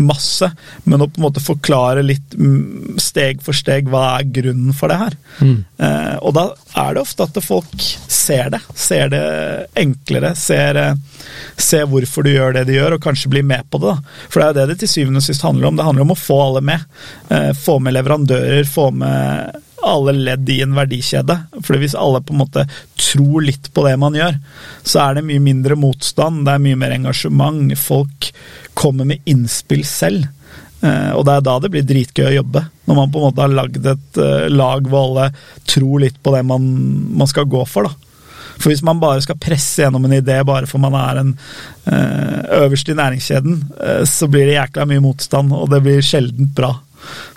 masse, men å på en måte forklare litt mm, steg for steg hva er grunnen for det her. Mm. Eh, og da er det ofte at folk ser det. Ser det enklere. Ser, eh, ser hvorfor du gjør det de gjør, og kanskje blir med på det. da. For det er jo det det til syvende og sist handler om. Det handler om å få alle med. Eh, få med leverandører, få med alle ledd i en verdikjede. For hvis alle på en måte tror litt på det man gjør, så er det mye mindre motstand, det er mye mer engasjement. Folk kommer med innspill selv. Eh, og det er da det blir dritgøy å jobbe. Når man på en måte har lagd et eh, lag hvor alle tror litt på det man, man skal gå for. da. For hvis man bare skal presse gjennom en idé bare for man er en eh, øverst i næringskjeden, så blir det jækla mye motstand, og det blir sjeldent bra.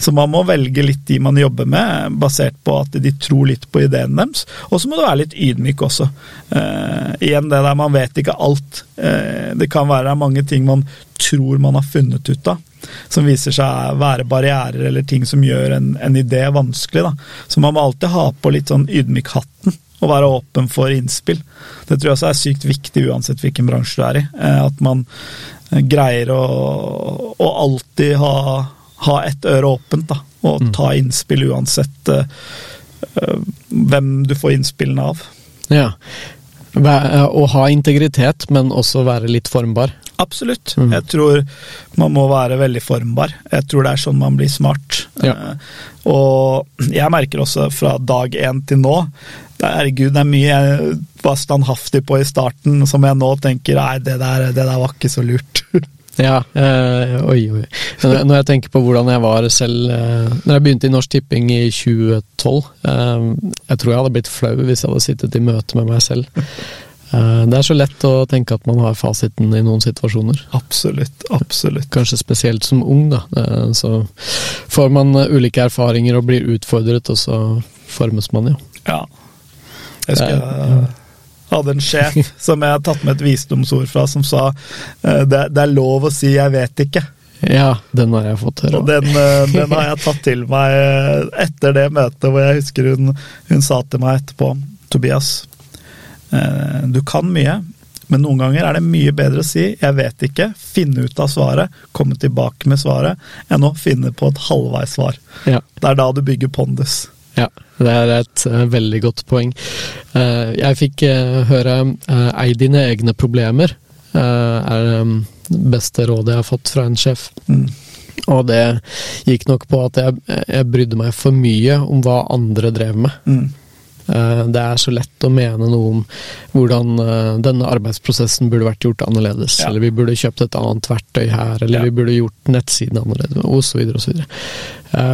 Så man må velge litt de man jobber med, basert på at de tror litt på ideen deres. Og så må du være litt ydmyk også. Eh, igjen det der man vet ikke alt. Eh, det kan være mange ting man tror man har funnet ut av, som viser seg være barrierer eller ting som gjør en, en idé vanskelig. Da. Så man må alltid ha på litt sånn ydmykhatten og være åpen for innspill. Det tror jeg også er sykt viktig uansett hvilken bransje du er i. eh, At man greier å, å alltid ha ha ett øre åpent da, og ta innspill uansett eh, hvem du får innspillene av. Ja. Eh, Å ha integritet, men også være litt formbar. Absolutt. Jeg tror man må være veldig formbar. Jeg tror det er sånn man blir smart. Ja. Uh, og jeg merker også fra dag én til nå er, Herregud, det er mye jeg var standhaftig på i starten, som jeg nå tenker nei, det der, det der var ikke så lurt. (laughs) Ja, Øh, oi, oi. Når jeg tenker på hvordan jeg var selv øh, Når jeg begynte i Norsk Tipping i 2012 øh, Jeg tror jeg hadde blitt flau hvis jeg hadde sittet i møte med meg selv. Uh, det er så lett å tenke at man har fasiten i noen situasjoner. Absolutt. Absolutt. Kanskje spesielt som ung, da. Uh, så får man eh, ulike erfaringer og blir utfordret, og så formes man jo. Ja. Jeg skal... jeg hadde en sjef som jeg har tatt med et visdomsord fra, som sa eh, det, det er lov å si 'jeg vet ikke'. Ja, den har jeg fått høre. Og den, eh, den har jeg tatt til meg eh, etter det møtet, hvor jeg husker hun, hun sa til meg etterpå Tobias, du kan mye, men noen ganger er det mye bedre å si 'jeg vet ikke', finne ut av svaret, komme tilbake med svaret, enn å finne på et halvveis svar. Ja. Det er da du bygger pondus. Ja, det er et eh, veldig godt poeng. Eh, jeg fikk eh, høre 'ei dine egne problemer' er det beste rådet jeg har fått fra en sjef. Mm. Og det gikk nok på at jeg, jeg brydde meg for mye om hva andre drev med. Mm. Eh, det er så lett å mene noe om hvordan eh, denne arbeidsprosessen burde vært gjort annerledes, Ja. eller vi burde kjøpt et annet verktøy her, eller Ja. vi burde gjort nettsiden annerledes, osv. osv.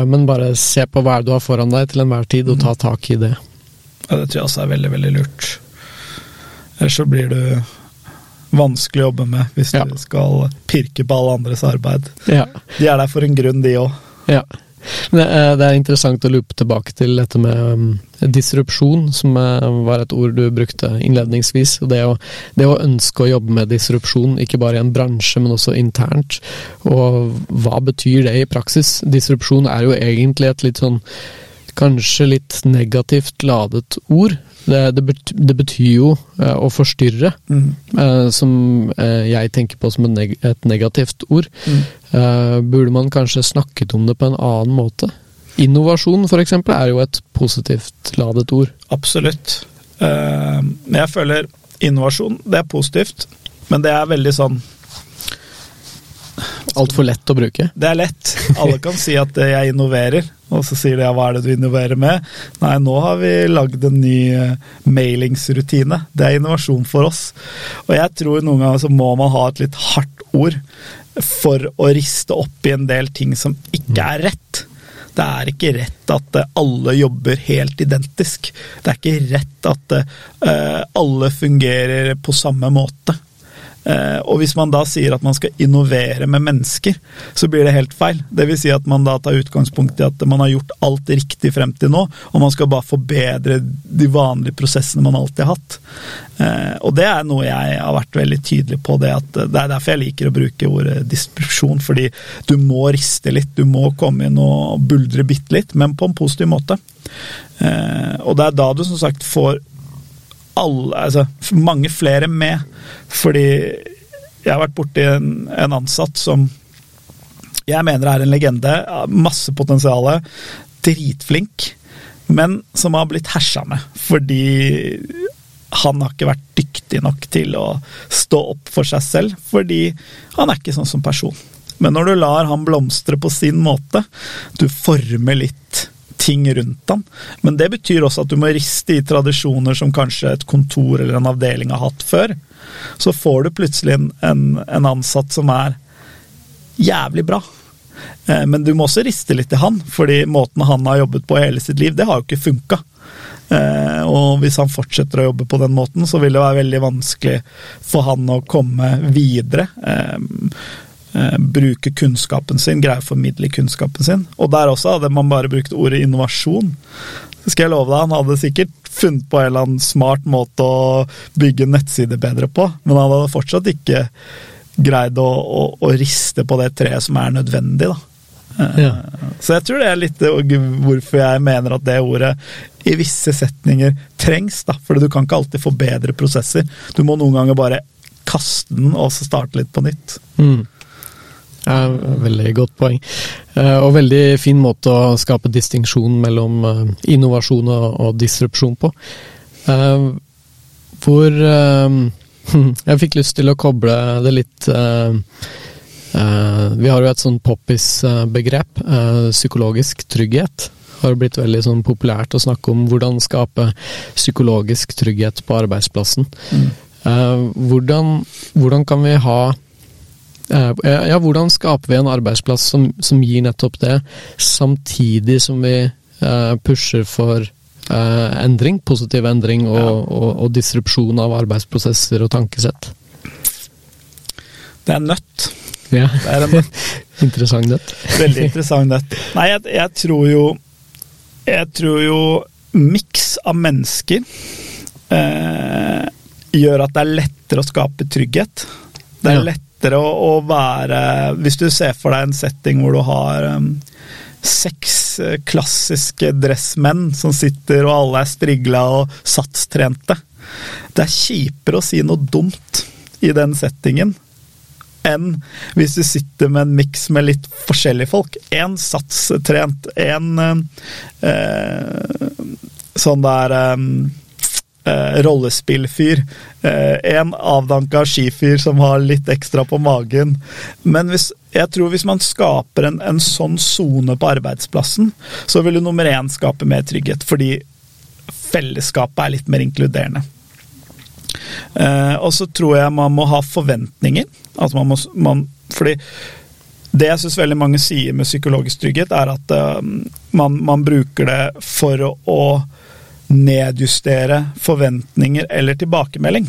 Men bare se på hva du har foran deg til enhver tid, og ta tak i det. Ja, det tror jeg også er veldig, veldig lurt. Ellers så blir du vanskelig å jobbe med hvis Ja. du skal pirke på alle andres arbeid. Ja. De er der for en grunn, de òg. ja. Det, er, er interessant å loope tilbake til dette med um, disrupsjon, som uh, var et ord du brukte innledningsvis. Det å, det å ønske å jobbe med disrupsjon, ikke bare i en bransje, men også internt. Og hva betyr det i praksis? Disrupsjon er jo egentlig et litt sånn kanskje litt negativt ladet ord. Det, det, betyr, det betyr jo eh, å forstyrre, mm. eh, som eh, jeg tenker på som neg et negativt ord. Mm. burde man kanskje snakket om det på en annen måte? Innovasjon f.eks. er jo et positivt ladet ord. Absolutt. Men jeg føler innovasjon, det er positivt, men det er veldig sånn Altfor lett å bruke? Det er lett. Alle kan si at jeg innoverer, og så sier de ja, hva er det du innoverer med? Nei, nå har vi lagd en ny eh, mailingsrutine. Det er innovasjon for oss. Og jeg tror noen ganger så må man ha et litt hardt ord for å riste opp i en del ting som ikke er rett. Det er ikke rett at alle jobber helt identisk. Det er ikke rett at alle fungerer på samme måte. Eh, og hvis man da sier at man skal innovere med mennesker, så blir det helt feil. Vil si at man da tar utgangspunkt i at man har gjort alt riktig frem til nå, og man skal bare forbedre de vanlige prosessene man alltid har hatt. Eh, og det er noe jeg har vært veldig tydelig på, det at det er derfor jeg liker å bruke ordet disrupsjon. fordi du må riste litt, du må komme inn og buldre bitte litt, men på en positiv måte. Eh, og det er da du som sagt får alle, altså, mange flere med. Fordi jeg har vært borti en, en ansatt som jeg mener er en legende. Masse potensial. Dritflink. Men som har blitt hersa med fordi han har ikke vært dyktig nok til å stå opp for seg selv, fordi han er ikke sånn som person. Men når du lar han blomstre på sin måte, du former litt ting rundt han. Men det betyr også at du må riste i tradisjoner som kanskje et kontor eller en avdeling har hatt før. Så får du plutselig en, en, ansatt som er jævlig bra. Eh, men du må også riste litt i han, fordi måten han har jobbet på hele sitt liv, det har jo ikke funka. Eh, og hvis han fortsetter å jobbe på den måten, så vil det være veldig vanskelig for han å komme videre. Eh, bruke kunnskapen sin, greie å formidle kunnskapen sin. Og der også hadde man bare brukt ordet innovasjon. Det skal jeg love deg, han hadde sikkert funnet på en eller annen smart måte å bygge nettsider bedre på, men han hadde fortsatt ikke greid å, å, å riste på det treet som er nødvendig, da. Eh, ja. Så jeg tror det er litt hvorfor jeg mener at det ordet i visse setninger trengs, da. For du kan ikke alltid forbedre prosesser. Du må noen ganger bare kaste den og så starte litt på nytt. Mm. Veldig godt poeng. Eh, og veldig fin måte å skape distinksjon mellom eh, innovasjon og disrupsjon på. Eh, hvor (laughs) Jeg fikk lyst til å koble det litt Vi har jo et sånn poppis-begrep, psykologisk trygghet. Det har blitt veldig sånn populært å snakke om hvordan skape psykologisk trygghet på arbeidsplassen. Mm. Hvordan, hvordan kan vi ha ja, hvordan skaper vi en arbeidsplass som, som gir nettopp det, samtidig som vi uh, pusher for uh, endring, positiv endring og, ja. og, og, disrupsjon av arbeidsprosesser og tankesett? Det er nødt. Ja. Det er en (laughs) interessant nøtt. Veldig interessant nøtt. Nei, jeg, jeg, tror jo Jeg tror jo miks av mennesker eh, gjør at det er lettere å skape trygghet. Det er ja. lett lettere å, å, være Hvis du ser for deg en setting hvor du har um, seks uh, klassiske dressmenn som sitter, og alle er strigla og satstrente. Det er kjipere å si noe dumt i den settingen enn hvis du sitter med en miks med litt forskjellige folk. Én satstrent, én eh, sånn der eh, eh, rollespillfyr. Eh, en avdanka skifyr som har litt ekstra på magen. Men hvis, jeg tror hvis man skaper en, en sånn sone på arbeidsplassen, så vil du nummer én skape mer trygghet, fordi fellesskapet er litt mer inkluderende. Eh, og så tror jeg man må ha forventninger. Altså man må, man, fordi det jeg syns veldig mange sier med psykologisk trygghet, er at uh, man, man, bruker det for å, å nedjustere forventninger eller tilbakemelding.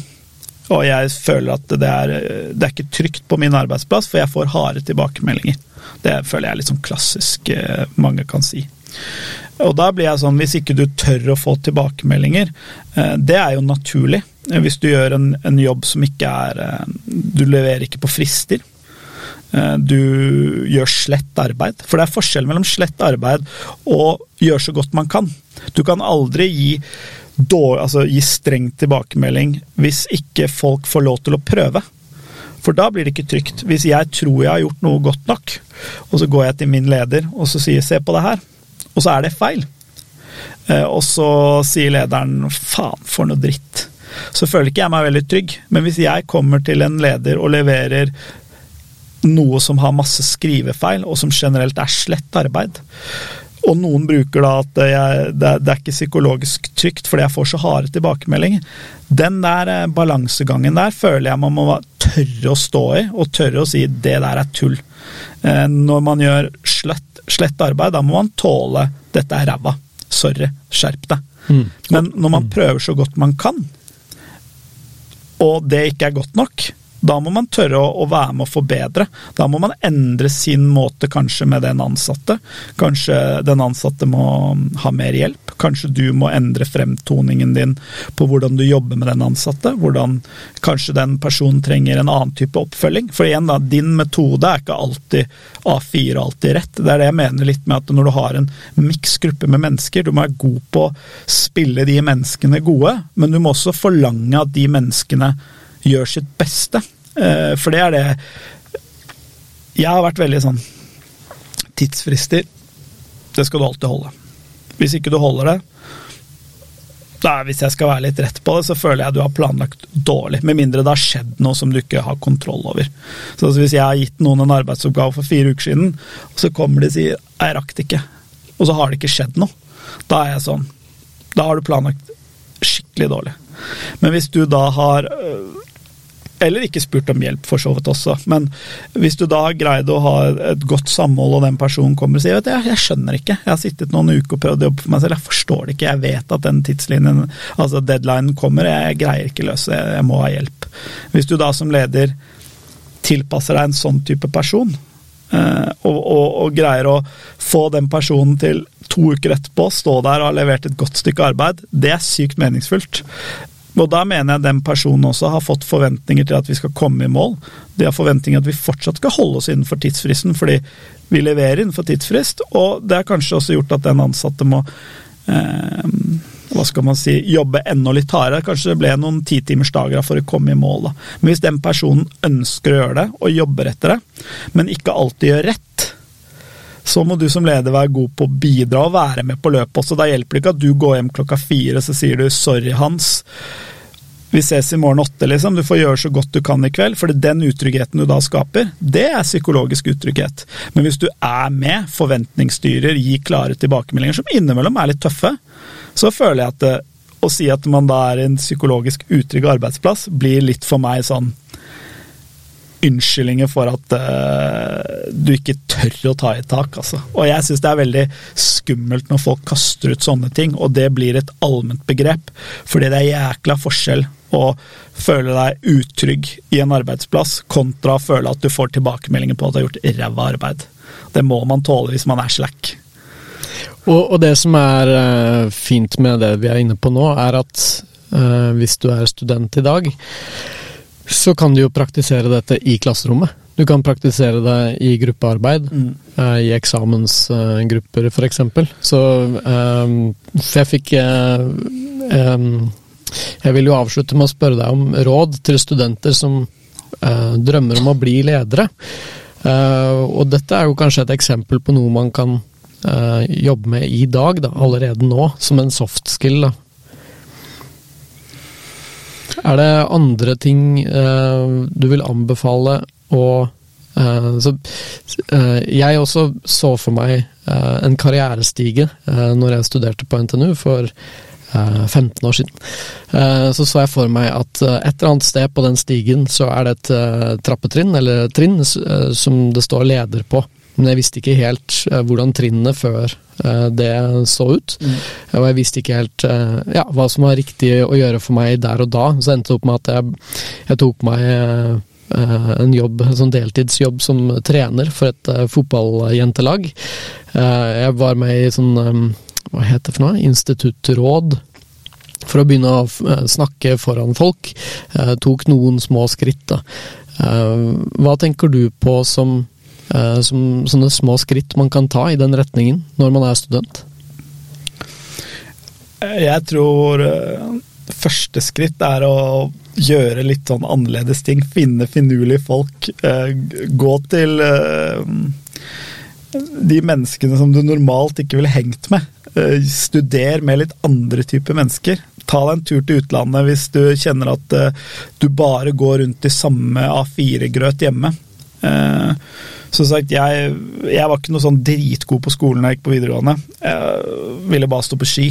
Og jeg føler at det er, det er ikke trygt på min arbeidsplass, for jeg får harde tilbakemeldinger. Det føler jeg er litt sånn klassisk eh, mange kan si. Og da blir jeg sånn, hvis ikke du tør å få tilbakemeldinger, eh, det er jo naturlig. Hvis du gjør en, en jobb som ikke er Du leverer ikke på frister. Du gjør slett arbeid. For det er forskjell mellom slett arbeid og gjøre så godt man kan. Du kan aldri gi dårlig, altså gi streng tilbakemelding hvis ikke folk får lov til å prøve. For da blir det ikke trygt. Hvis jeg tror jeg har gjort noe godt nok, og så går jeg til min leder og så sier 'se på det her', og så er det feil, eh, og så sier lederen 'faen, for noe dritt', så føler ikke jeg meg veldig trygg. Men hvis jeg kommer til en leder og leverer noe som har masse skrivefeil, og som generelt er slett arbeid, og noen bruker da at jeg, det, det, er ikke psykologisk trygt fordi jeg får så harde tilbakemeldinger. Den der eh, balansegangen der føler jeg man må tørre å stå i, og tørre å si det der er tull. Eh, når man gjør slett, slett arbeid, da må man tåle dette er ræva. Sorry, skjerp deg. Mm. Men når man prøver så godt man kan, og det ikke er godt nok, da må man tørre å, å, være med å forbedre. Da må man endre sin måte kanskje med den ansatte. Kanskje den ansatte må ha mer hjelp. Kanskje du må endre fremtoningen din på hvordan du jobber med den ansatte. Hvordan kanskje den personen trenger en annen type oppfølging. For igjen, da, din metode er ikke alltid A4 alltid rett. Det er det jeg mener litt med at når du har en miksgruppe med mennesker, du må være god på å spille de menneskene gode, men du må også forlange at de menneskene gjør sitt beste. Eh, for det er det Jeg har vært veldig sånn Tidsfrister, det skal du alltid holde. Hvis ikke du holder det da, Hvis jeg skal være litt rett på det, så føler jeg du har planlagt dårlig. Med mindre det har skjedd noe som du ikke har kontroll over. Så Hvis jeg har gitt noen en arbeidsoppgave for fire uker siden, og så kommer de og sier 'jeg rakk det ikke', og så har det ikke skjedd noe, da er jeg sånn Da har du planlagt skikkelig dårlig. Men hvis du da har eller ikke spurt om hjelp, for så vidt også. Men hvis du da har greid å ha et godt samhold, og den personen kommer og sier at jeg, jeg skjønner ikke, jeg har sittet noen uker og prøvd å jobbe for meg selv, jeg forstår det ikke, jeg vet at den tidslinjen, altså deadlinen kommer, jeg, greier ikke løse det, jeg må ha hjelp. Hvis du da som leder tilpasser deg en sånn type person, eh, og, og, og, greier å få den personen til to uker etterpå stå der og ha levert et godt stykke arbeid, det er sykt meningsfullt. Og da mener jeg den personen også har fått forventninger til at vi skal komme i mål. De har forventninger at vi fortsatt skal holde oss innenfor tidsfristen, fordi vi leverer innenfor tidsfrist. Og det har kanskje også gjort at den ansatte må eh, hva skal man si, jobbe enda litt hardere. Kanskje det ble noen titimersdager for å komme i mål. Da. Men hvis den personen ønsker å gjøre det, og jobber etter det, men ikke alltid gjør rett, så må du som leder være god på å bidra og være med på løpet også. Da hjelper det ikke at du går hjem klokka fire så sier du 'sorry, Hans', vi ses i morgen åtte, liksom. Du får gjøre så godt du kan i kveld. For den utryggheten du da skaper, det er psykologisk utrygghet. Men hvis du er med, forventningsstyrer, gir klare tilbakemeldinger som innimellom er litt tøffe, så føler jeg at det, å si at man da er en psykologisk utrygg arbeidsplass, blir litt for meg sånn unnskyldninger for at uh, du ikke tør å ta i tak, altså. Og jeg syns det er veldig skummelt når folk kaster ut sånne ting, og det blir et allment begrep. Fordi det er jækla forskjell å føle deg utrygg i en arbeidsplass, kontra å føle at du får tilbakemeldinger på at du har gjort ræva arbeid. Det må man tåle hvis man er slack. Og, og det som er uh, fint med det vi er inne på nå, er at uh, hvis du er student i dag, så kan du jo praktisere dette i klasserommet. Du kan praktisere det i gruppearbeid, mm. uh, i eksamensgrupper uh, f.eks. Så um, jeg fikk um, Jeg vil jo avslutte med å spørre deg om råd til studenter som drømmer om å bli ledere. og dette er jo kanskje et eksempel på noe man kan jobbe med i dag, da, allerede nå, som en soft skill. da er det andre ting uh, du vil anbefale å uh, så, uh, Jeg også så for meg en karrierestige når jeg studerte på NTNU for 15 år siden. Så så jeg for meg at et eller annet sted på den stigen så er det et trappetrinn, eller trinn, som det står leder på. men jeg visste ikke helt hvordan trinnene før det så ut. Mm. Og jeg visste ikke helt ja, hva som var riktig å gjøre for meg der og da. Så endte det opp med at jeg, jeg tok meg en jobb, en sånn deltidsjobb som trener for et fotballjentelag. jeg var med i sånn hva heter det for noe, instituttråd for å begynne å snakke foran folk. tok noen små skritt. da. hva tenker du på som Eh, som sånne små skritt man kan ta i den retningen når man er student? Jeg tror eh, første skritt er å gjøre litt sånn annerledes ting. Finne finurlige folk. Eh, gå til de menneskene som du normalt ikke ville hengt med. Studer med litt andre typer mennesker. Ta deg en tur til utlandet hvis du kjenner at du bare går rundt i samme A4-grøt hjemme. Som sagt, jeg, jeg, var ikke noe sånn dritgod på skolen da jeg gikk på videregående. Jeg ville bare stå på ski.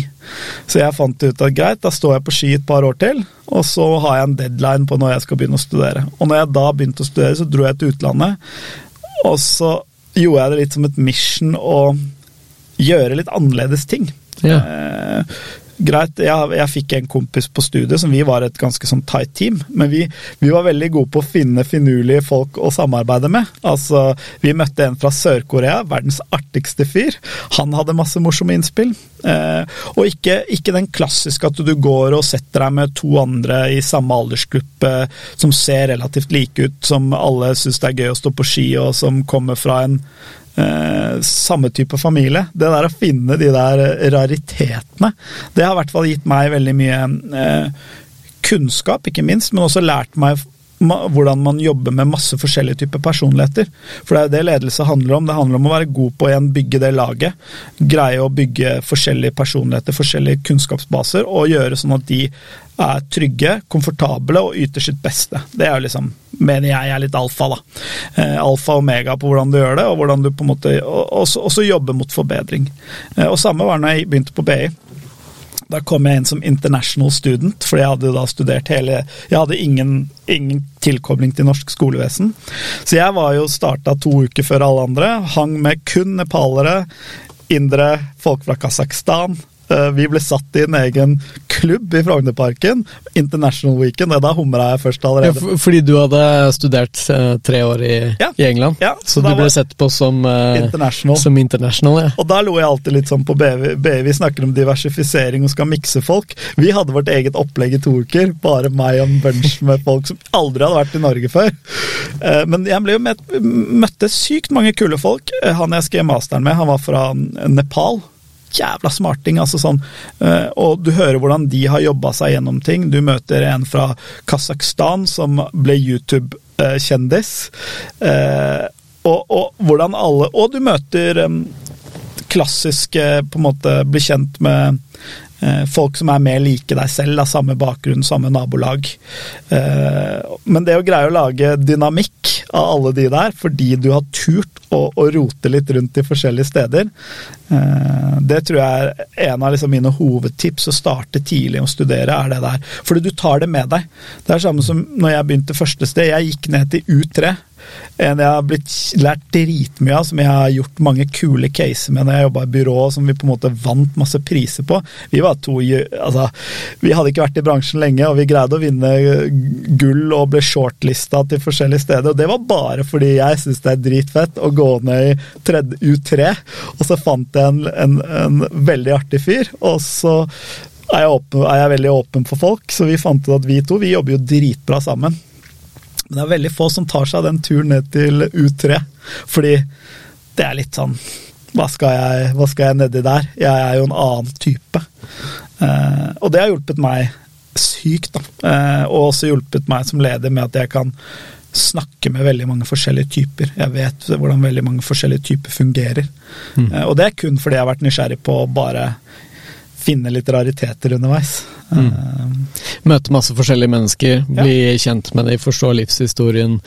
Så jeg fant ut at greit, da står jeg på ski et par år til, og så har jeg en deadline på når jeg skal begynne å studere. Og når jeg da begynte å studere, så dro jeg til utlandet, og så gjorde jeg det litt som et mission å gjøre litt annerledes ting. Ja. Eh, greit, jeg, jeg, fikk en kompis på studiet som vi var et ganske sånn tight team, men vi, vi var veldig gode på å finne finurlige folk å samarbeide med. Altså, Vi møtte en fra Sør-Korea, verdens artigste fyr. Han hadde masse morsomme innspill. Eh, og ikke, ikke, den klassiske at du går og setter deg med to andre i samme aldersgruppe som ser relativt like ut, som alle syns det er gøy å stå på ski, og som kommer fra en eh, samme type familie. Det der å finne de der raritetene, det har i hvert fall gitt meg veldig mye eh, kunnskap, ikke minst, men også lært meg hvordan man jobber med masse forskjellige typer personligheter. For det er jo det ledelse handler om. Det handler om å være god på å igjen bygge det laget. Greie å bygge forskjellige personligheter, forskjellige kunnskapsbaser, og gjøre sånn at de er trygge, komfortable og yter sitt beste. Det er jo liksom, mener jeg er litt alfa, da. Eh, alfa og omega på hvordan du gjør det, og hvordan du på en måte også, også jobber mot forbedring. Eh, og samme var når jeg begynte på BI. Da kom jeg inn som international student, for jeg hadde da studert hele Jeg hadde ingen, ingen tilkobling til norsk skolevesen. Så jeg var jo starta to uker før alle andre. Hang med kun nepalere, indre folk fra Kasakhstan, vi ble satt i en egen klubb i Frognerparken. International Weekend. Da humra jeg først allerede. Ja, fordi du hadde studert uh, tre år i, ja. i England? Ja, så, så du ble sett på som uh, international. Som international. Og da lo jeg alltid litt sånn på BV. BV vi snakker om diversifisering og skal mikse folk. Vi hadde vårt eget opplegg i to uker. Bare meg og en bunch med folk som aldri hadde vært i Norge før. Men jeg ble jo møtte sykt mange kule folk. Han jeg skrev masteren med, han var fra Nepal jævla smarting. altså sånn, eh, Og du hører hvordan de har jobba seg gjennom ting. Du møter en fra Kasakhstan som ble YouTube-kjendis. Eh, og, og, hvordan alle Og du møter klassiske på en måte Bli kjent med Eh, folk som er mer like deg selv, av samme bakgrunn, samme nabolag. Eh, men det å greie å lage dynamikk av alle de der, fordi du har turt å, å rote litt rundt i forskjellige steder, eh, det tror jeg er en av liksom mine hovedtips. Å starte tidlig å studere, er det der. Fordi du tar det med deg. Det er samme som når jeg begynte første sted. Jeg gikk ned til U3 en jeg har blitt lært dritmye av, som jeg har gjort mange kule caser med når jeg jobba i byrå, som vi på en måte vant masse priser på. Vi var to altså, Vi hadde ikke vært i bransjen lenge, og vi greide å vinne gull og ble shortlista til forskjellige steder. Og det var bare fordi jeg syns det er dritfett å gå ned i U3, og så fant jeg en, en, en veldig artig fyr, og så er jeg, åpen, er jeg veldig åpen for folk, så vi fant ut at vi to vi jobber jo dritbra sammen. Men det er veldig få som tar seg den turen ned til U3, fordi det er litt sånn Hva skal jeg, hva skal jeg nedi der? Jeg er jo en annen type. Eh, og det har hjulpet meg sykt, da. Eh, og også hjulpet meg som leder med at jeg kan snakke med veldig mange forskjellige typer. Jeg vet hvordan veldig mange forskjellige typer fungerer. Mm. Eh, og det er kun fordi jeg har vært nysgjerrig på bare finne litt rariteter underveis. Mm. Uh, Møte masse forskjellige mennesker, bli ja. kjent med dem, forstå livshistorien,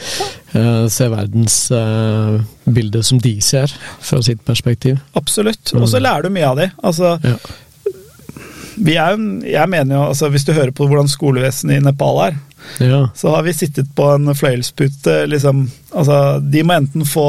uh, se verdensbildet uh, som de ser, fra sitt perspektiv. Absolutt, og så mm. lærer du mye av dem. Altså, ja. vi er, jeg mener jo, altså, Hvis du hører på hvordan skolevesenet i Nepal er, ja. så har vi sittet på en fløyelspute. Liksom, altså, de må enten få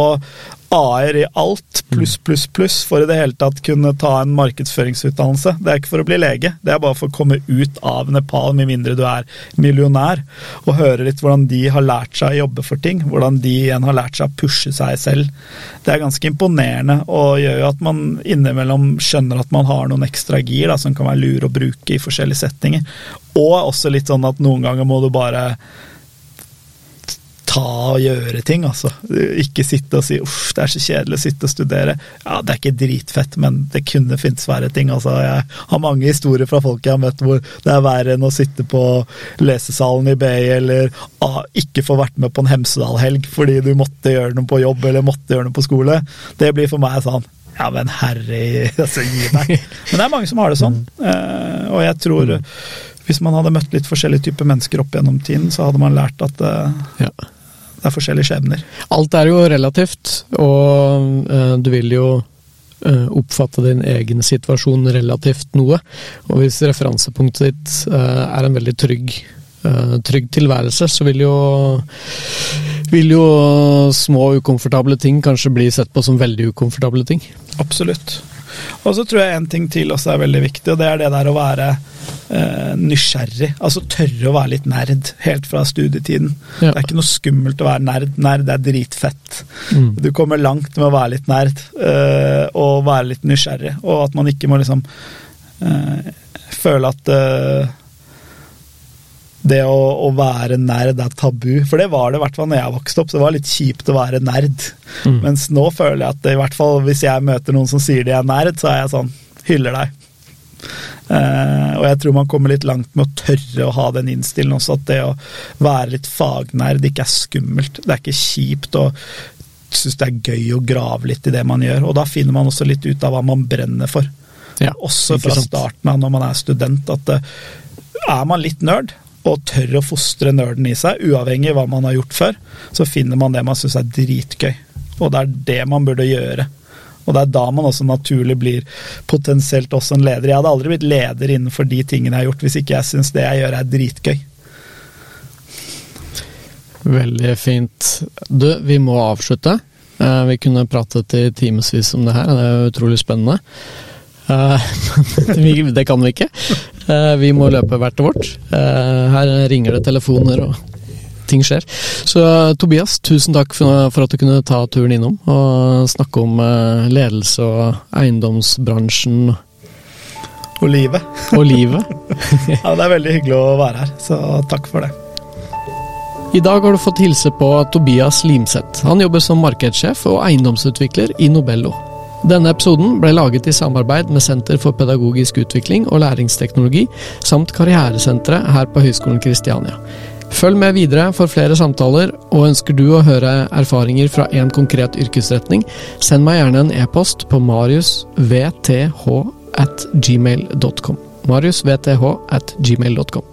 A-er i alt, pluss, pluss, pluss, for i det hele tatt kunne ta en markedsføringsutdannelse. Det er ikke for å bli lege, det er bare for å komme ut av Nepal, med mindre du er millionær, og høre litt hvordan de har lært seg å jobbe for ting. Hvordan de igjen har lært seg å pushe seg selv. Det er ganske imponerende, og gjør jo at man innimellom skjønner at man har noen ekstra gir da, som kan være lure å bruke i forskjellige settinger. Og også litt sånn at noen ganger må du bare ta og gjøre ting, altså. Ikke sitte og si 'uff, det er så kjedelig å sitte og studere'. Ja, det er ikke dritfett, men det kunne finnes verre ting. Altså, jeg har mange historier fra folk jeg har møtt hvor det er verre enn å sitte på lesesalen i BI eller ah, ikke få vært med på en Hemsedal-helg fordi du måtte gjøre noe på jobb eller måtte gjøre noe på skole. Det blir for meg sånn ja, men herre, (laughs) altså, gi meg. Men det er mange som har det sånn, uh, og jeg tror mm. hvis man hadde møtt litt forskjellige typer mennesker opp gjennom tiden, så hadde man lært at uh, ja det er forskjellige skjebner. Alt er jo relativt, og uh, du vil jo uh, oppfatte din egen situasjon relativt noe. Og hvis referansepunktet ditt uh, er en veldig trygg, trygg tilværelse, så vil jo, vil jo små ukomfortable ting kanskje bli sett på som veldig ukomfortable ting. Absolutt. Og så tror jeg en ting til også er veldig viktig, og det er det der å være eh, nysgjerrig. Altså tørre å være litt nerd helt fra studietiden. Ja. Det er ikke noe skummelt å være nerd. Nerd er dritfett. Mm. Du kommer langt med å være litt nerd eh, og være litt nysgjerrig, og at man ikke må liksom eh, føle at eh, det å, å, være nerd er tabu. For det var det i hvert fall når jeg vokste opp. Så det var litt kjipt å være nerd. Mm. Mens nå føler jeg at det, i hvert fall hvis jeg møter noen som sier de er nerd, så er jeg sånn hyller deg. Uh, og jeg tror man kommer litt langt med å tørre å ha den innstillingen også, at det å være litt fagnerd ikke er skummelt. Det er ikke kjipt å synes det er gøy å grave litt i det man gjør. Og da finner man også litt ut av hva man brenner for. Ja, også fra starten av når man er student, at uh, er man litt nerd, og tør å fostre nerden i seg, uavhengig av hva man har gjort før, så finner man det man syns er dritgøy. Og det er det man burde gjøre. Og det er da man også naturlig blir potensielt også en leder. Jeg hadde aldri blitt leder innenfor de tingene jeg har gjort, hvis ikke jeg syns det jeg gjør er dritgøy. Veldig fint. Du, vi må avslutte. Eh, vi kunne pratet i timevis om det her, det er utrolig spennende. Eh, (laughs) det kan vi ikke. Eh, vi må løpe hvert vårt. Her ringer det telefoner og ting skjer. Så Tobias, tusen takk for at du kunne ta turen innom og snakke om eh, ledelse og eiendomsbransjen. Og livet. Og livet. (laughs) ja, det er veldig hyggelig å være her, så takk for det. I dag har du fått hilse på Tobias Limseth. Han jobber som markedssjef og eiendomsutvikler i Nobello. Denne episoden ble laget i samarbeid med Senter for pedagogisk utvikling og læringsteknologi, samt Karrieresenteret her på Høgskolen Kristiania. Følg med videre for flere samtaler, og ønsker du å høre erfaringer fra en konkret yrkesretning, send meg gjerne en e-post på mariusvth at gmail.com. mariusvth at gmail.com.